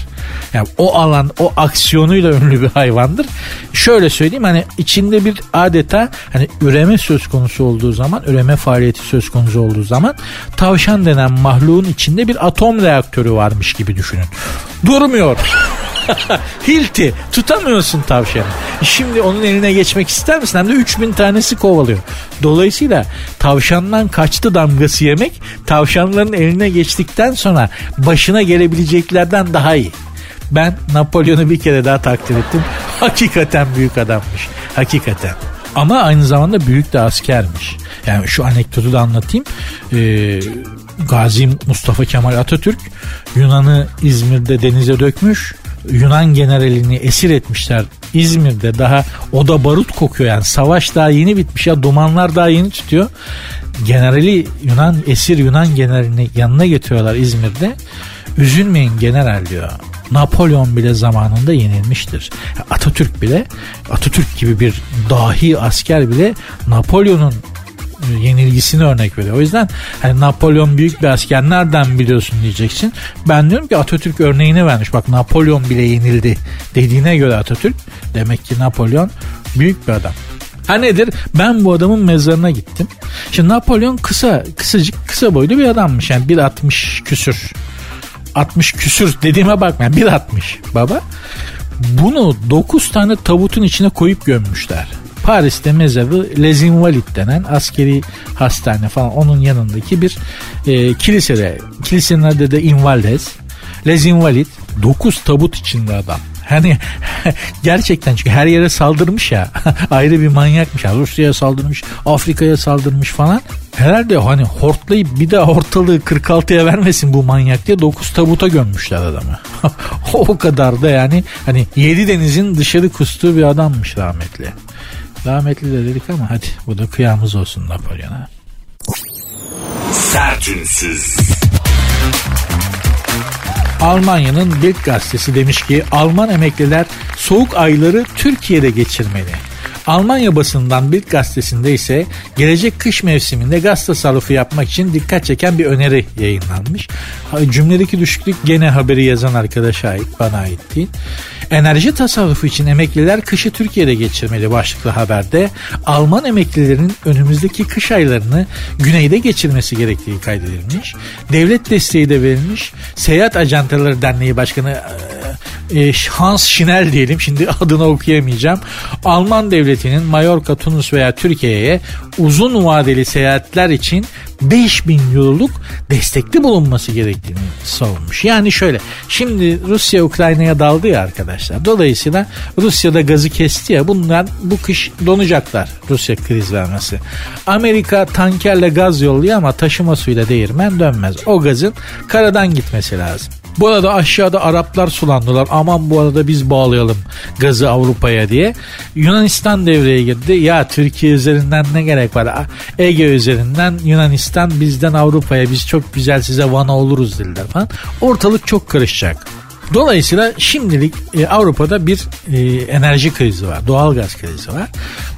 Yani o alan, o aksiyonuyla ünlü bir hayvandır. Şöyle söyleyeyim hani içinde bir adeta hani üreme söz konusu olduğu zaman, üreme faaliyeti söz konusu olduğu zaman tavşan denen mahluğun içinde bir atom reaktörü varmış gibi düşünün. Durmuyor. Hilti tutamıyorsun tavşanı. Şimdi onun eline geçmek ister misin? Hem de 3000 tanesi kovalıyor. Dolayısıyla tavşandan kaçtı damgası yemek tavşanların eline geçtikten sonra başına gelebileceklerden daha iyi. Ben Napolyon'u bir kere daha takdir ettim. Hakikaten büyük adammış. Hakikaten. Ama aynı zamanda büyük de askermiş. Yani şu anekdotu da anlatayım. Ee, Gazi Mustafa Kemal Atatürk Yunan'ı İzmir'de denize dökmüş. Yunan generalini esir etmişler İzmir'de daha o da barut kokuyor yani savaş daha yeni bitmiş ya dumanlar daha yeni tutuyor. Generali Yunan esir Yunan generalini yanına getiriyorlar İzmir'de. Üzülmeyin general diyor. Napolyon bile zamanında yenilmiştir. Atatürk bile Atatürk gibi bir dahi asker bile Napolyon'un yenilgisini örnek veriyor. O yüzden hani Napolyon büyük bir asker nereden biliyorsun diyeceksin. Ben diyorum ki Atatürk örneğini vermiş. Bak Napolyon bile yenildi dediğine göre Atatürk demek ki Napolyon büyük bir adam. Ha nedir? Ben bu adamın mezarına gittim. Şimdi Napolyon kısa, kısacık, kısa boylu bir adammış. Yani 1.60 küsür. 60 küsür dediğime bakma. Yani 1.60 baba. Bunu 9 tane tabutun içine koyup gömmüşler. Paris'te mezarı Les Invalides denen askeri hastane falan onun yanındaki bir e, kilisede. Kilisenin adı da Invalides. Les Invalides 9 tabut içinde adam. Hani gerçekten çünkü her yere saldırmış ya ayrı bir manyakmış ya Rusya'ya saldırmış Afrika'ya saldırmış falan herhalde hani hortlayıp bir daha ortalığı 46'ya vermesin bu manyak diye 9 tabuta gömmüşler adamı o kadar da yani hani 7 denizin dışarı kustuğu bir adammış rahmetli rahmetli de dedik ama hadi bu da kıyamız olsun Napolyon'a Sertünsüz. Almanya'nın Bild gazetesi demiş ki Alman emekliler soğuk ayları Türkiye'de geçirmeli. Almanya basından Bild gazetesinde ise gelecek kış mevsiminde gaz tasarrufu yapmak için dikkat çeken bir öneri yayınlanmış. Cümledeki düşüklük gene haberi yazan arkadaşa ait bana ait değil. Enerji tasarrufu için emekliler kışı Türkiye'de geçirmeli başlıklı haberde Alman emeklilerin önümüzdeki kış aylarını güneyde geçirmesi gerektiği kaydedilmiş. Devlet desteği de verilmiş. Seyahat Ajantaları Derneği Başkanı e, Hans Schnell diyelim şimdi adını okuyamayacağım. Alman devletinin Mallorca, Tunus veya Türkiye'ye uzun vadeli seyahatler için 5000 euroluk destekli bulunması gerektiğini savunmuş. Yani şöyle şimdi Rusya Ukrayna'ya daldı ya arkadaşlar. Dolayısıyla Rusya'da gazı kesti ya bunlar bu kış donacaklar Rusya kriz vermesi. Amerika tankerle gaz yolluyor ama taşıma suyla değirmen dönmez. O gazın karadan gitmesi lazım. Bu arada aşağıda Araplar sulandılar. Aman bu arada biz bağlayalım gazı Avrupa'ya diye. Yunanistan devreye girdi. Ya Türkiye üzerinden ne gerek var? Ege üzerinden Yunanistan bizden Avrupa'ya biz çok güzel size vana oluruz dediler falan. Ortalık çok karışacak. Dolayısıyla şimdilik e, Avrupa'da bir e, enerji krizi var. Doğal gaz krizi var.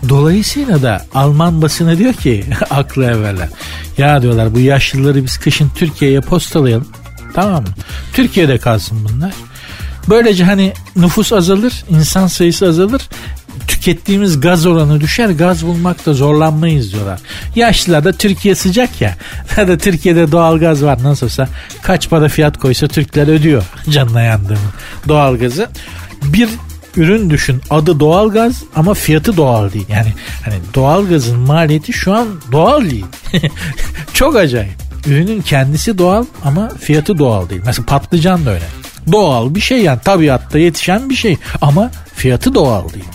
Dolayısıyla da Alman basını diyor ki aklı evveller. Ya diyorlar bu yaşlıları biz kışın Türkiye'ye postalayalım. Tamam mı? Türkiye'de kalsın bunlar. Böylece hani nüfus azalır, insan sayısı azalır. Tükettiğimiz gaz oranı düşer, gaz bulmakta zorlanmayız diyorlar. Yaşlılar da Türkiye sıcak ya. da Türkiye'de doğal gaz var nasılsa kaç para fiyat koysa Türkler ödüyor canına yandığını doğal gazı. Bir ürün düşün adı doğal gaz ama fiyatı doğal değil. Yani hani doğal gazın maliyeti şu an doğal değil. Çok acayip. Ürünün kendisi doğal ama fiyatı doğal değil. Mesela patlıcan da öyle. Doğal bir şey yani tabiatta yetişen bir şey ama fiyatı doğal değil.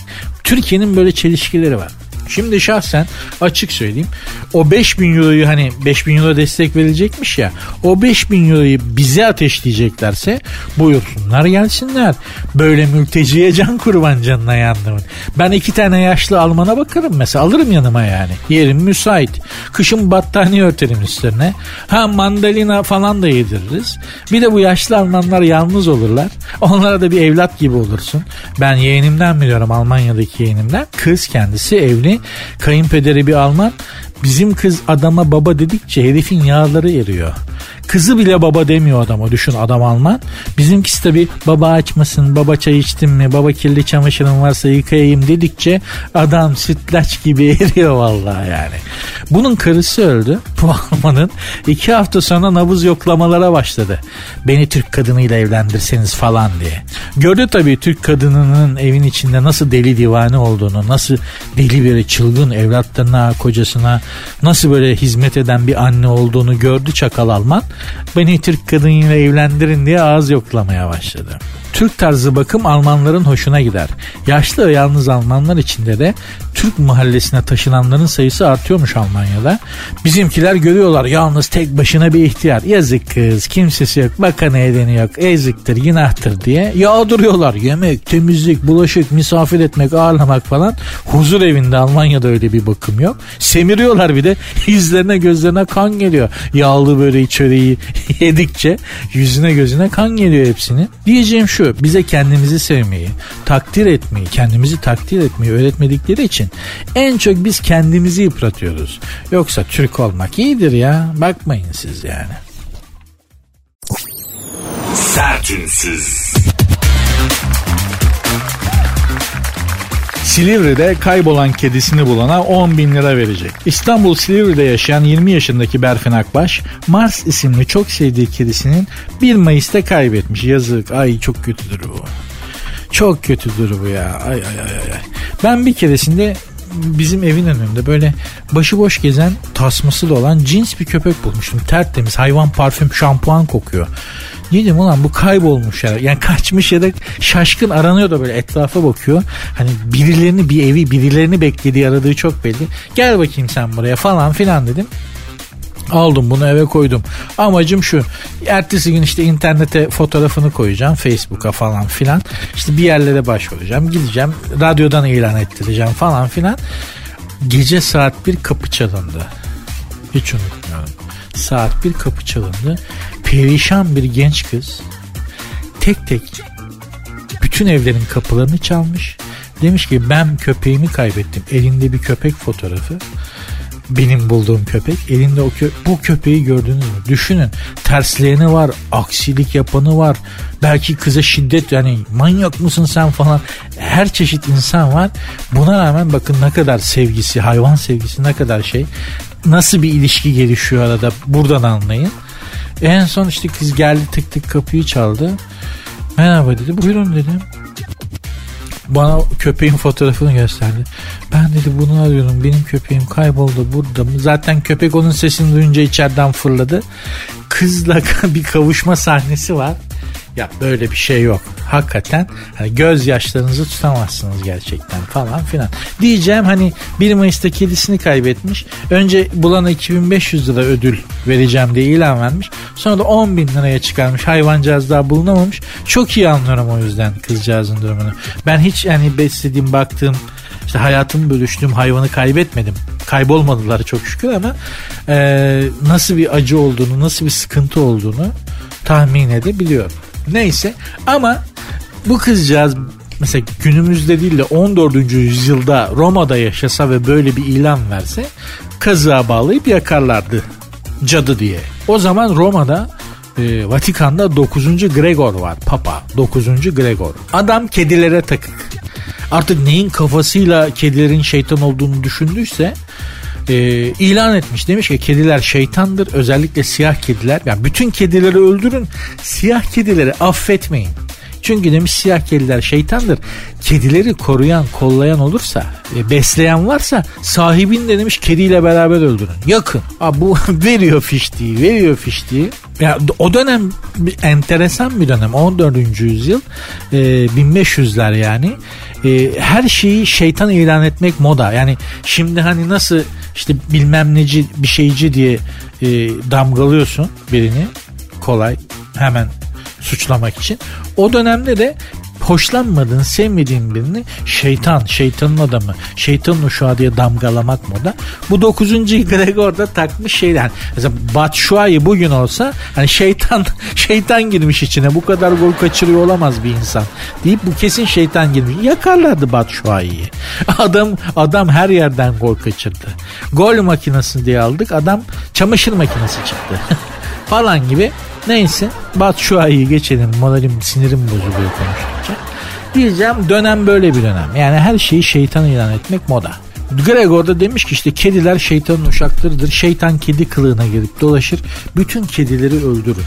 Türkiye'nin böyle çelişkileri var. Şimdi şahsen açık söyleyeyim. O 5000 euroyu hani 5000 euro destek verilecekmiş ya. O 5000 euroyu bize ateşleyeceklerse buyursunlar gelsinler. Böyle mülteciye can kurban canına yandımın. Ben iki tane yaşlı Alman'a bakarım mesela alırım yanıma yani. Yerim müsait. Kışın battaniye örterim üstlerine. Ha mandalina falan da yediririz. Bir de bu yaşlı Almanlar yalnız olurlar. Onlara da bir evlat gibi olursun. Ben yeğenimden biliyorum Almanya'daki yeğenimden. Kız kendisi evli. Kayınpederi bir Alman. Bizim kız adama baba dedikçe herifin yağları eriyor. Kızı bile baba demiyor adama düşün adam Alman. Bizimkisi tabi baba açmasın, baba çay içtin mi, baba kirli çamaşırın varsa yıkayayım dedikçe adam sütlaç gibi eriyor vallahi yani. Bunun karısı öldü. Bu Alman'ın iki hafta sonra nabız yoklamalara başladı. Beni Türk kadınıyla evlendirseniz falan diye. Gördü tabii Türk kadınının evin içinde nasıl deli divane olduğunu, nasıl deli bir çılgın evlatlarına, kocasına nasıl böyle hizmet eden bir anne olduğunu gördü çakal Alman. Beni Türk kadınıyla evlendirin diye ağız yoklamaya başladı. Türk tarzı bakım Almanların hoşuna gider. Yaşlı ve yalnız Almanlar içinde de Türk mahallesine taşınanların sayısı artıyormuş Almanya'da. Bizimkiler görüyorlar yalnız tek başına bir ihtiyar. Yazık kız kimsesi yok bakana edeni yok eziktir günahtır diye yağdırıyorlar. Yemek, temizlik, bulaşık, misafir etmek, ağırlamak falan. Huzur evinde Almanya'da öyle bir bakım yok. Semiriyorlar bir de yüzlerine gözlerine kan geliyor. Yağlı böreği çöreği yedikçe yüzüne gözüne kan geliyor hepsinin. Diyeceğim şu bize kendimizi sevmeyi, takdir etmeyi, kendimizi takdir etmeyi öğretmedikleri için en çok biz kendimizi yıpratıyoruz. Yoksa Türk olmak iyidir ya. Bakmayın siz yani. Sertünsüz. Silivri'de kaybolan kedisini bulana 10 bin lira verecek. İstanbul Silivri'de yaşayan 20 yaşındaki Berfin Akbaş, Mars isimli çok sevdiği kedisinin 1 Mayıs'ta kaybetmiş. Yazık. Ay çok kötüdür bu. Çok kötüdür bu ya. Ay ay ay ay. Ben bir keresinde bizim evin önünde böyle başıboş gezen tasması da olan cins bir köpek bulmuştum. Tertemiz hayvan parfüm şampuan kokuyor. Dedim ulan bu kaybolmuş ya. Yani kaçmış ya da şaşkın aranıyor da böyle etrafa bakıyor. Hani birilerini bir evi birilerini beklediği aradığı çok belli. Gel bakayım sen buraya falan filan dedim. Aldım bunu eve koydum. Amacım şu. Ertesi gün işte internete fotoğrafını koyacağım. Facebook'a falan filan. İşte bir yerlere başvuracağım. Gideceğim. Radyodan ilan ettireceğim falan filan. Gece saat bir kapı çalındı. Hiç unutmuyorum. Saat bir kapı çalındı. Perişan bir genç kız tek tek bütün evlerin kapılarını çalmış. Demiş ki ben köpeğimi kaybettim. Elinde bir köpek fotoğrafı benim bulduğum köpek. Elinde o kö bu köpeği gördünüz mü? Düşünün tersleyeni var, aksilik yapanı var. Belki kıza şiddet yani manyak mısın sen falan. Her çeşit insan var. Buna rağmen bakın ne kadar sevgisi, hayvan sevgisi ne kadar şey. Nasıl bir ilişki gelişiyor arada buradan anlayın. En son işte kız geldi tık tık kapıyı çaldı. Merhaba dedi. Buyurun dedim. Bana köpeğin fotoğrafını gösterdi. Ben dedi bunu arıyorum. Benim köpeğim kayboldu burada. Zaten köpek onun sesini duyunca içeriden fırladı. Kızla bir kavuşma sahnesi var. Ya böyle bir şey yok. Hakikaten hani gözyaşlarınızı tutamazsınız gerçekten falan filan. Diyeceğim hani 1 Mayıs'ta kedisini kaybetmiş. Önce bulana 2500 lira ödül vereceğim diye ilan vermiş. Sonra da 10 bin liraya çıkarmış. Hayvancağız daha bulunamamış. Çok iyi anlıyorum o yüzden kızcağızın durumunu. Ben hiç hani beslediğim baktığım işte hayatımı bölüştüğüm hayvanı kaybetmedim. Kaybolmadılar çok şükür ama e, nasıl bir acı olduğunu, nasıl bir sıkıntı olduğunu tahmin edebiliyorum. Neyse ama bu kızcağız mesela günümüzde değil de 14. yüzyılda Roma'da yaşasa ve böyle bir ilan verse kazığa bağlayıp yakarlardı cadı diye. O zaman Roma'da e, Vatikan'da 9. Gregor var papa 9. Gregor. Adam kedilere takık. Artık neyin kafasıyla kedilerin şeytan olduğunu düşündüyse e, ilan etmiş. Demiş ki kediler şeytandır. Özellikle siyah kediler. Yani bütün kedileri öldürün. Siyah kedileri affetmeyin. Çünkü demiş siyah kediler şeytandır. Kedileri koruyan, kollayan olursa, e, besleyen varsa sahibini de demiş kediyle beraber öldürün. Yakın. Aa, bu veriyor fiştiği, veriyor fiştiği. Ya, o dönem enteresan bir dönem. 14. yüzyıl e, 1500'ler yani. E, her şeyi şeytan ilan etmek moda. Yani şimdi hani nasıl işte bilmem neci bir şeyci diye e, damgalıyorsun birini kolay hemen suçlamak için. O dönemde de hoşlanmadığın, sevmediğin birini şeytan, şeytanın adamı, şeytanın uşağı diye damgalamak moda. Bu 9. Gregor da takmış şeyler. Mesela Batshuayi bugün olsa hani şeytan şeytan girmiş içine bu kadar gol kaçırıyor olamaz bir insan deyip bu kesin şeytan girmiş. Yakarlardı Batshuayi'yi. Adam adam her yerden gol kaçırdı. Gol makinesi diye aldık. Adam çamaşır makinesi çıktı. falan gibi Neyse Batshuayi'yi geçelim. Moralim sinirim bozuluyor konuşunca. Diyeceğim dönem böyle bir dönem. Yani her şeyi şeytan ilan etmek moda. Gregor da demiş ki işte kediler şeytanın uşaklarıdır. Şeytan kedi kılığına girip dolaşır. Bütün kedileri öldürür.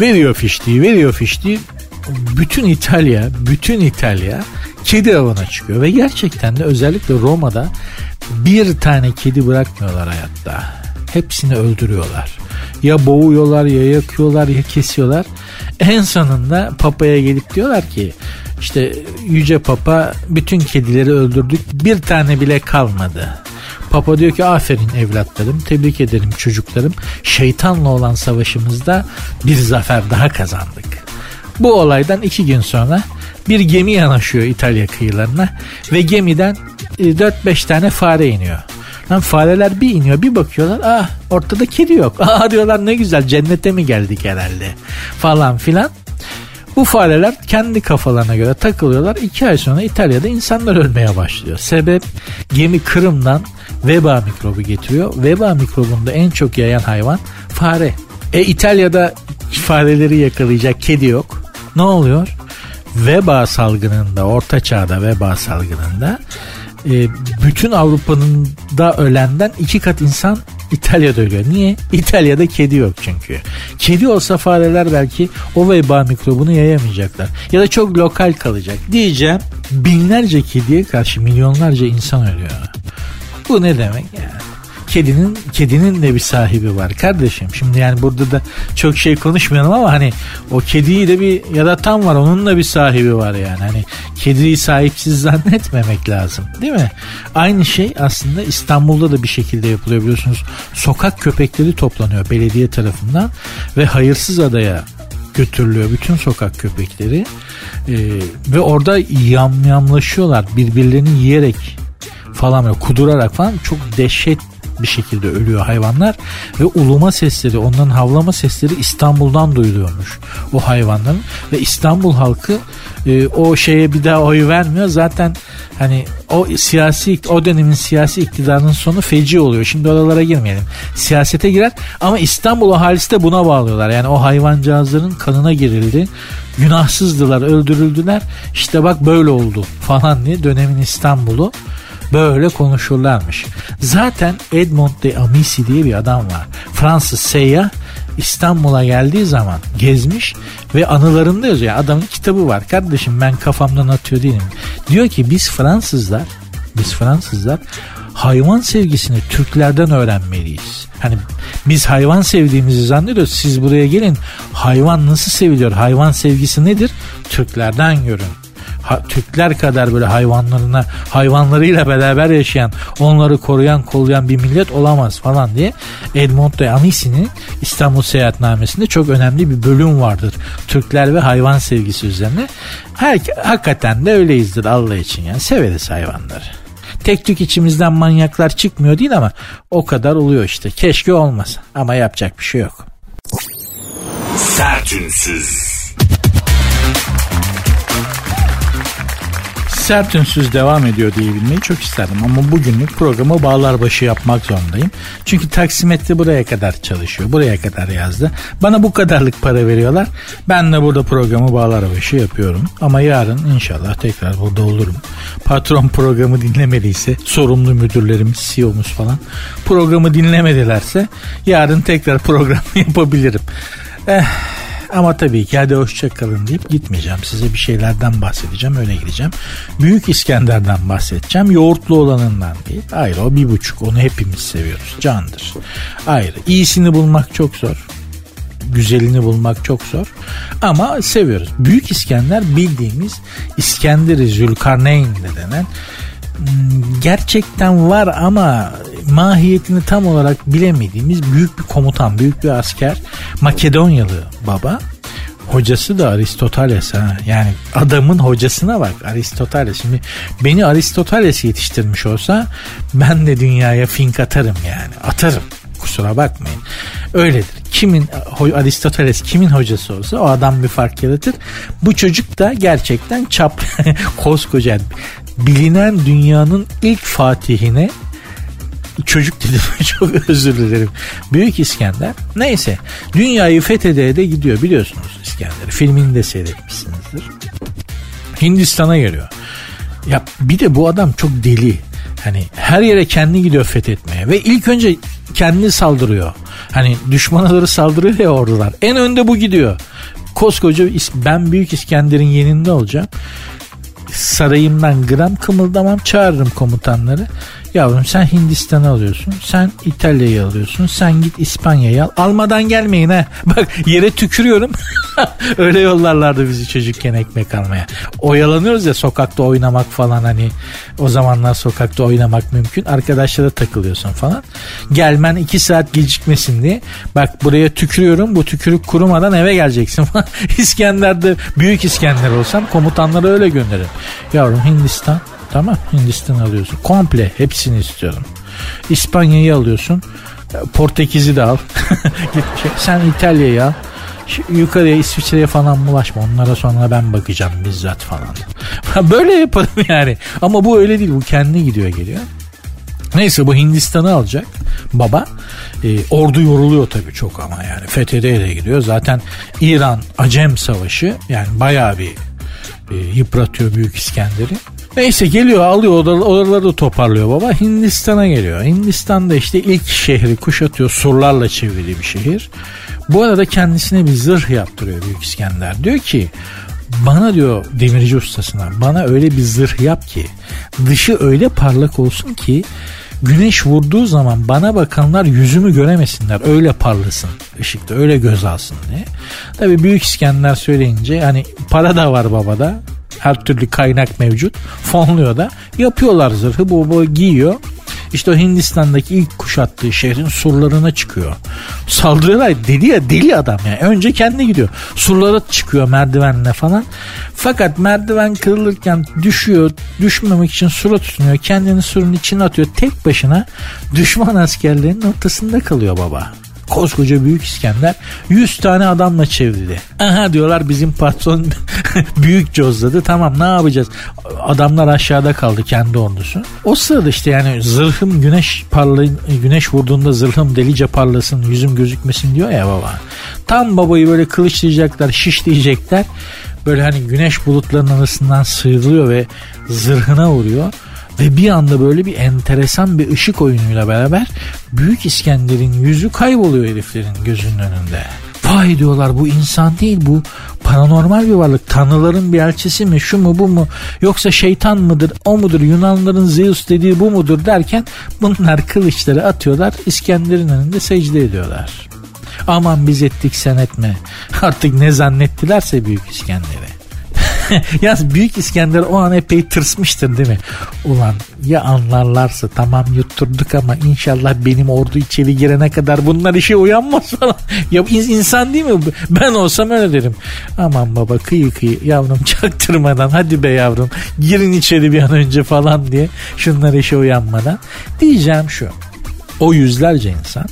Veriyor fiştiği, veriyor fiştiği. Bütün İtalya, bütün İtalya kedi avına çıkıyor. Ve gerçekten de özellikle Roma'da bir tane kedi bırakmıyorlar hayatta. Hepsini öldürüyorlar. Ya boğuyorlar ya yakıyorlar ya kesiyorlar. En sonunda papaya gelip diyorlar ki işte Yüce Papa bütün kedileri öldürdük bir tane bile kalmadı. Papa diyor ki aferin evlatlarım tebrik ederim çocuklarım şeytanla olan savaşımızda bir zafer daha kazandık. Bu olaydan iki gün sonra bir gemi yanaşıyor İtalya kıyılarına ve gemiden 4-5 tane fare iniyor. Lan fareler bir iniyor bir bakıyorlar ah ortada kedi yok. Aa diyorlar ne güzel cennete mi geldik herhalde falan filan. Bu fareler kendi kafalarına göre takılıyorlar. İki ay sonra İtalya'da insanlar ölmeye başlıyor. Sebep gemi Kırım'dan veba mikrobu getiriyor. Veba mikrobunu en çok yayan hayvan fare. E İtalya'da fareleri yakalayacak kedi yok. Ne oluyor? Veba salgınında, orta çağda veba salgınında e, bütün Avrupa'nın da ölenden iki kat insan İtalya'da ölüyor. Niye? İtalya'da kedi yok çünkü. Kedi olsa fareler belki o veba mikrobunu yayamayacaklar. Ya da çok lokal kalacak. Diyeceğim binlerce kediye karşı milyonlarca insan ölüyor. Bu ne demek yani? Kedinin kedinin de bir sahibi var kardeşim. Şimdi yani burada da çok şey konuşmayalım ama hani o kediyi de bir yaratan var. Onun da bir sahibi var yani. Hani kediyi sahipsiz zannetmemek lazım. Değil mi? Aynı şey aslında İstanbul'da da bir şekilde yapılıyor biliyorsunuz. Sokak köpekleri toplanıyor belediye tarafından ve hayırsız adaya götürülüyor bütün sokak köpekleri ee, ve orada yamyamlaşıyorlar birbirlerini yiyerek falan böyle kudurarak falan çok dehşet bir şekilde ölüyor hayvanlar ve uluma sesleri onların havlama sesleri İstanbul'dan duyuluyormuş o hayvanların ve İstanbul halkı e, o şeye bir daha oy vermiyor zaten hani o siyasi o dönemin siyasi iktidarının sonu feci oluyor. Şimdi oralara girmeyelim. Siyasete girer ama İstanbul ahalisi de buna bağlıyorlar. Yani o hayvancağızların kanına girildi. Günahsızdılar, öldürüldüler. İşte bak böyle oldu falan diye dönemin İstanbul'u böyle konuşurlarmış. Zaten Edmond de Amici diye bir adam var. Fransız seyyah İstanbul'a geldiği zaman gezmiş ve anılarında yazıyor. Adamın kitabı var. Kardeşim ben kafamdan atıyor değilim. Diyor ki biz Fransızlar biz Fransızlar hayvan sevgisini Türklerden öğrenmeliyiz. Hani biz hayvan sevdiğimizi zannediyoruz. Siz buraya gelin. Hayvan nasıl seviliyor? Hayvan sevgisi nedir? Türklerden görün ha, Türkler kadar böyle hayvanlarına hayvanlarıyla beraber yaşayan onları koruyan kollayan bir millet olamaz falan diye Edmond de Amici'nin İstanbul Seyahatnamesi'nde çok önemli bir bölüm vardır. Türkler ve hayvan sevgisi üzerine. Her, hakikaten de öyleyizdir Allah için yani severiz hayvanları. Tek tük içimizden manyaklar çıkmıyor değil ama o kadar oluyor işte. Keşke olmasa ama yapacak bir şey yok. Sertünsüz. Sert ünsüz devam ediyor diyebilmeyi çok isterdim ama bugünlük programı bağlar başı yapmak zorundayım. Çünkü taksimetre buraya kadar çalışıyor. Buraya kadar yazdı. Bana bu kadarlık para veriyorlar. Ben de burada programı bağlar başı yapıyorum. Ama yarın inşallah tekrar burada olurum. Patron programı dinlemediyse sorumlu müdürlerimiz, CEO'muz falan programı dinlemedilerse yarın tekrar program yapabilirim. Eh, ama tabii ki hadi hoşçakalın deyip gitmeyeceğim. Size bir şeylerden bahsedeceğim öyle gideceğim. Büyük İskender'den bahsedeceğim. Yoğurtlu olanından değil. Ayrı o bir buçuk onu hepimiz seviyoruz. Candır. Ayrı. İyisini bulmak çok zor. güzelini bulmak çok zor. Ama seviyoruz. Büyük İskender bildiğimiz İskender-i Zülkarneyn de denen gerçekten var ama mahiyetini tam olarak bilemediğimiz büyük bir komutan, büyük bir asker. Makedonyalı baba. Hocası da Aristoteles ha. Yani adamın hocasına bak Aristoteles. Şimdi beni Aristoteles yetiştirmiş olsa ben de dünyaya fink atarım yani. Atarım. Kusura bakmayın. Öyledir. Kimin Aristoteles kimin hocası olsa o adam bir fark yaratır. Bu çocuk da gerçekten çap koskoca bilinen dünyanın ilk fatihine çocuk dedim çok özür dilerim. Büyük İskender. Neyse dünyayı fethede de gidiyor biliyorsunuz İskender'i. Filmini de seyretmişsinizdir. Hindistan'a geliyor. Ya bir de bu adam çok deli. Hani her yere kendi gidiyor fethetmeye ve ilk önce kendi saldırıyor. Hani düşmanları saldırıyor ya ordular. En önde bu gidiyor. Koskoca ben Büyük İskender'in yeninde olacağım. Sarayımdan gram kımıldamam çağırırım komutanları. Yavrum sen Hindistan'ı alıyorsun. Sen İtalya'yı alıyorsun. Sen git İspanya'yı al. Almadan gelmeyin ha. Bak yere tükürüyorum. Öyle yollarlardı bizi çocukken ekmek almaya. Oyalanıyoruz ya sokakta oynamak falan hani. O zamanlar sokakta oynamak mümkün. Arkadaşlara takılıyorsun falan. Gelmen iki saat gecikmesin diye. Bak buraya tükürüyorum. Bu tükürük kurumadan eve geleceksin falan. İskender'de büyük İskender olsam komutanları öyle gönderirim. Yavrum Hindistan Tamam Hindistan alıyorsun. Komple hepsini istiyorum. İspanya'yı alıyorsun. Portekiz'i de al. Sen İtalya'yı al. yukarıya İsviçre'ye falan bulaşma. Onlara sonra ben bakacağım bizzat falan. Böyle yaparım yani. Ama bu öyle değil. Bu kendi gidiyor geliyor. Neyse bu Hindistan'ı alacak baba. E, ordu yoruluyor tabii çok ama yani. Fethede de gidiyor. Zaten İran Acem Savaşı yani bayağı bir e, yıpratıyor Büyük İskender'i. Neyse geliyor alıyor oraları da toparlıyor baba. Hindistan'a geliyor. Hindistan'da işte ilk şehri kuşatıyor. Surlarla çevrili bir şehir. Bu arada kendisine bir zırh yaptırıyor Büyük İskender. Diyor ki bana diyor demirci ustasına bana öyle bir zırh yap ki dışı öyle parlak olsun ki güneş vurduğu zaman bana bakanlar yüzümü göremesinler öyle parlasın ışıkta öyle göz alsın diye. Tabi Büyük İskender söyleyince hani para da var babada her türlü kaynak mevcut. Fonluyor da. Yapıyorlar zırhı. Bu, bu giyiyor. İşte o Hindistan'daki ilk kuşattığı şehrin surlarına çıkıyor. Saldırıyorlar deli ya deli adam yani. Önce kendi gidiyor. Surlara çıkıyor merdivenle falan. Fakat merdiven kırılırken düşüyor. Düşmemek için sura tutunuyor. Kendini surun içine atıyor. Tek başına düşman askerlerinin ortasında kalıyor baba. Koskoca Büyük İskender 100 tane adamla çevrildi. Aha diyorlar bizim patron büyük cozladı. Tamam ne yapacağız? Adamlar aşağıda kaldı kendi ordusu. O sırada işte yani zırhım güneş parlayın, güneş vurduğunda zırhım delice parlasın, yüzüm gözükmesin diyor ya baba. Tam babayı böyle kılıçlayacaklar, şişleyecekler. Böyle hani güneş bulutlarının arasından sıyrılıyor ve zırhına vuruyor. Ve bir anda böyle bir enteresan bir ışık oyunuyla beraber Büyük İskender'in yüzü kayboluyor heriflerin gözünün önünde. Vay diyorlar bu insan değil bu paranormal bir varlık. Tanrıların bir elçisi mi şu mu bu mu yoksa şeytan mıdır o mudur Yunanların Zeus dediği bu mudur derken bunlar kılıçları atıyorlar İskender'in önünde secde ediyorlar. Aman biz ettik sen etme. Artık ne zannettilerse Büyük İskender'e. Yalnız Büyük İskender o an epey tırsmıştır değil mi? Ulan ya anlarlarsa tamam yutturduk ama inşallah benim ordu içeri girene kadar bunlar işe uyanmaz falan. Ya insan değil mi? Ben olsam öyle derim. Aman baba kıyı kıyı yavrum çaktırmadan hadi be yavrum girin içeri bir an önce falan diye şunlar işe uyanmadan. Diyeceğim şu. O yüzlerce insan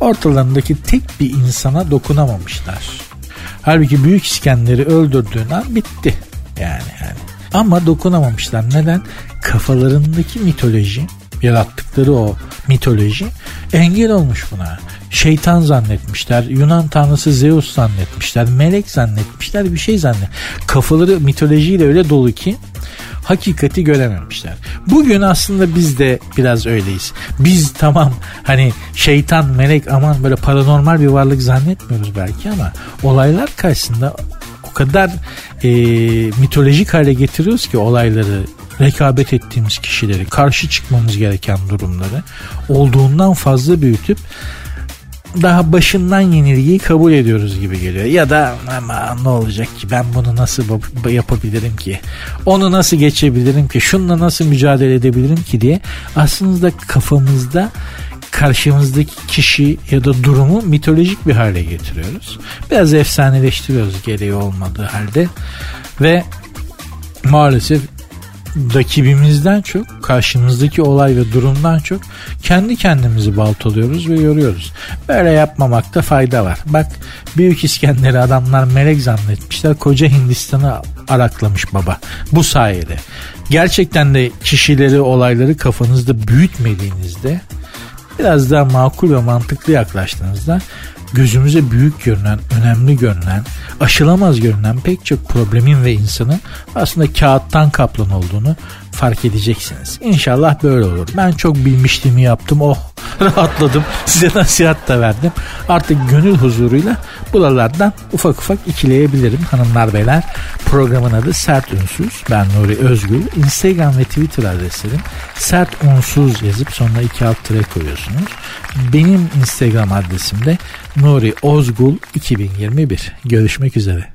ortalarındaki tek bir insana dokunamamışlar. Halbuki Büyük İskender'i öldürdüğün an bitti. Yani yani. Ama dokunamamışlar. Neden? Kafalarındaki mitoloji, yarattıkları o mitoloji engel olmuş buna. Şeytan zannetmişler, Yunan tanrısı Zeus zannetmişler, melek zannetmişler, bir şey zannet. Kafaları mitolojiyle öyle dolu ki hakikati görememişler. Bugün aslında biz de biraz öyleyiz. Biz tamam hani şeytan, melek aman böyle paranormal bir varlık zannetmiyoruz belki ama olaylar karşısında kadar e, mitolojik hale getiriyoruz ki olayları rekabet ettiğimiz kişileri karşı çıkmamız gereken durumları olduğundan fazla büyütüp daha başından yenilgiyi kabul ediyoruz gibi geliyor. Ya da ama ne olacak ki ben bunu nasıl yapabilirim ki? Onu nasıl geçebilirim ki? Şununla nasıl mücadele edebilirim ki diye aslında kafamızda karşımızdaki kişi ya da durumu mitolojik bir hale getiriyoruz. Biraz efsaneleştiriyoruz gereği olmadığı halde ve maalesef rakibimizden çok karşımızdaki olay ve durumdan çok kendi kendimizi baltalıyoruz ve yoruyoruz. Böyle yapmamakta fayda var. Bak Büyük İskender'i adamlar melek zannetmişler. Koca Hindistan'ı araklamış baba. Bu sayede. Gerçekten de kişileri olayları kafanızda büyütmediğinizde biraz daha makul ve mantıklı yaklaştığınızda gözümüze büyük görünen, önemli görünen, aşılamaz görünen pek çok problemin ve insanın aslında kağıttan kaplan olduğunu fark edeceksiniz. İnşallah böyle olur. Ben çok bilmişliğimi yaptım. Oh rahatladım. Size nasihat da verdim. Artık gönül huzuruyla buralardan ufak ufak ikileyebilirim hanımlar beyler. Programın adı Sert Unsuz. Ben Nuri Özgül. Instagram ve Twitter adreslerim Sert Unsuz yazıp sonra iki alt tire koyuyorsunuz. Benim Instagram adresim de Nuri Ozgul 2021. Görüşmek üzere.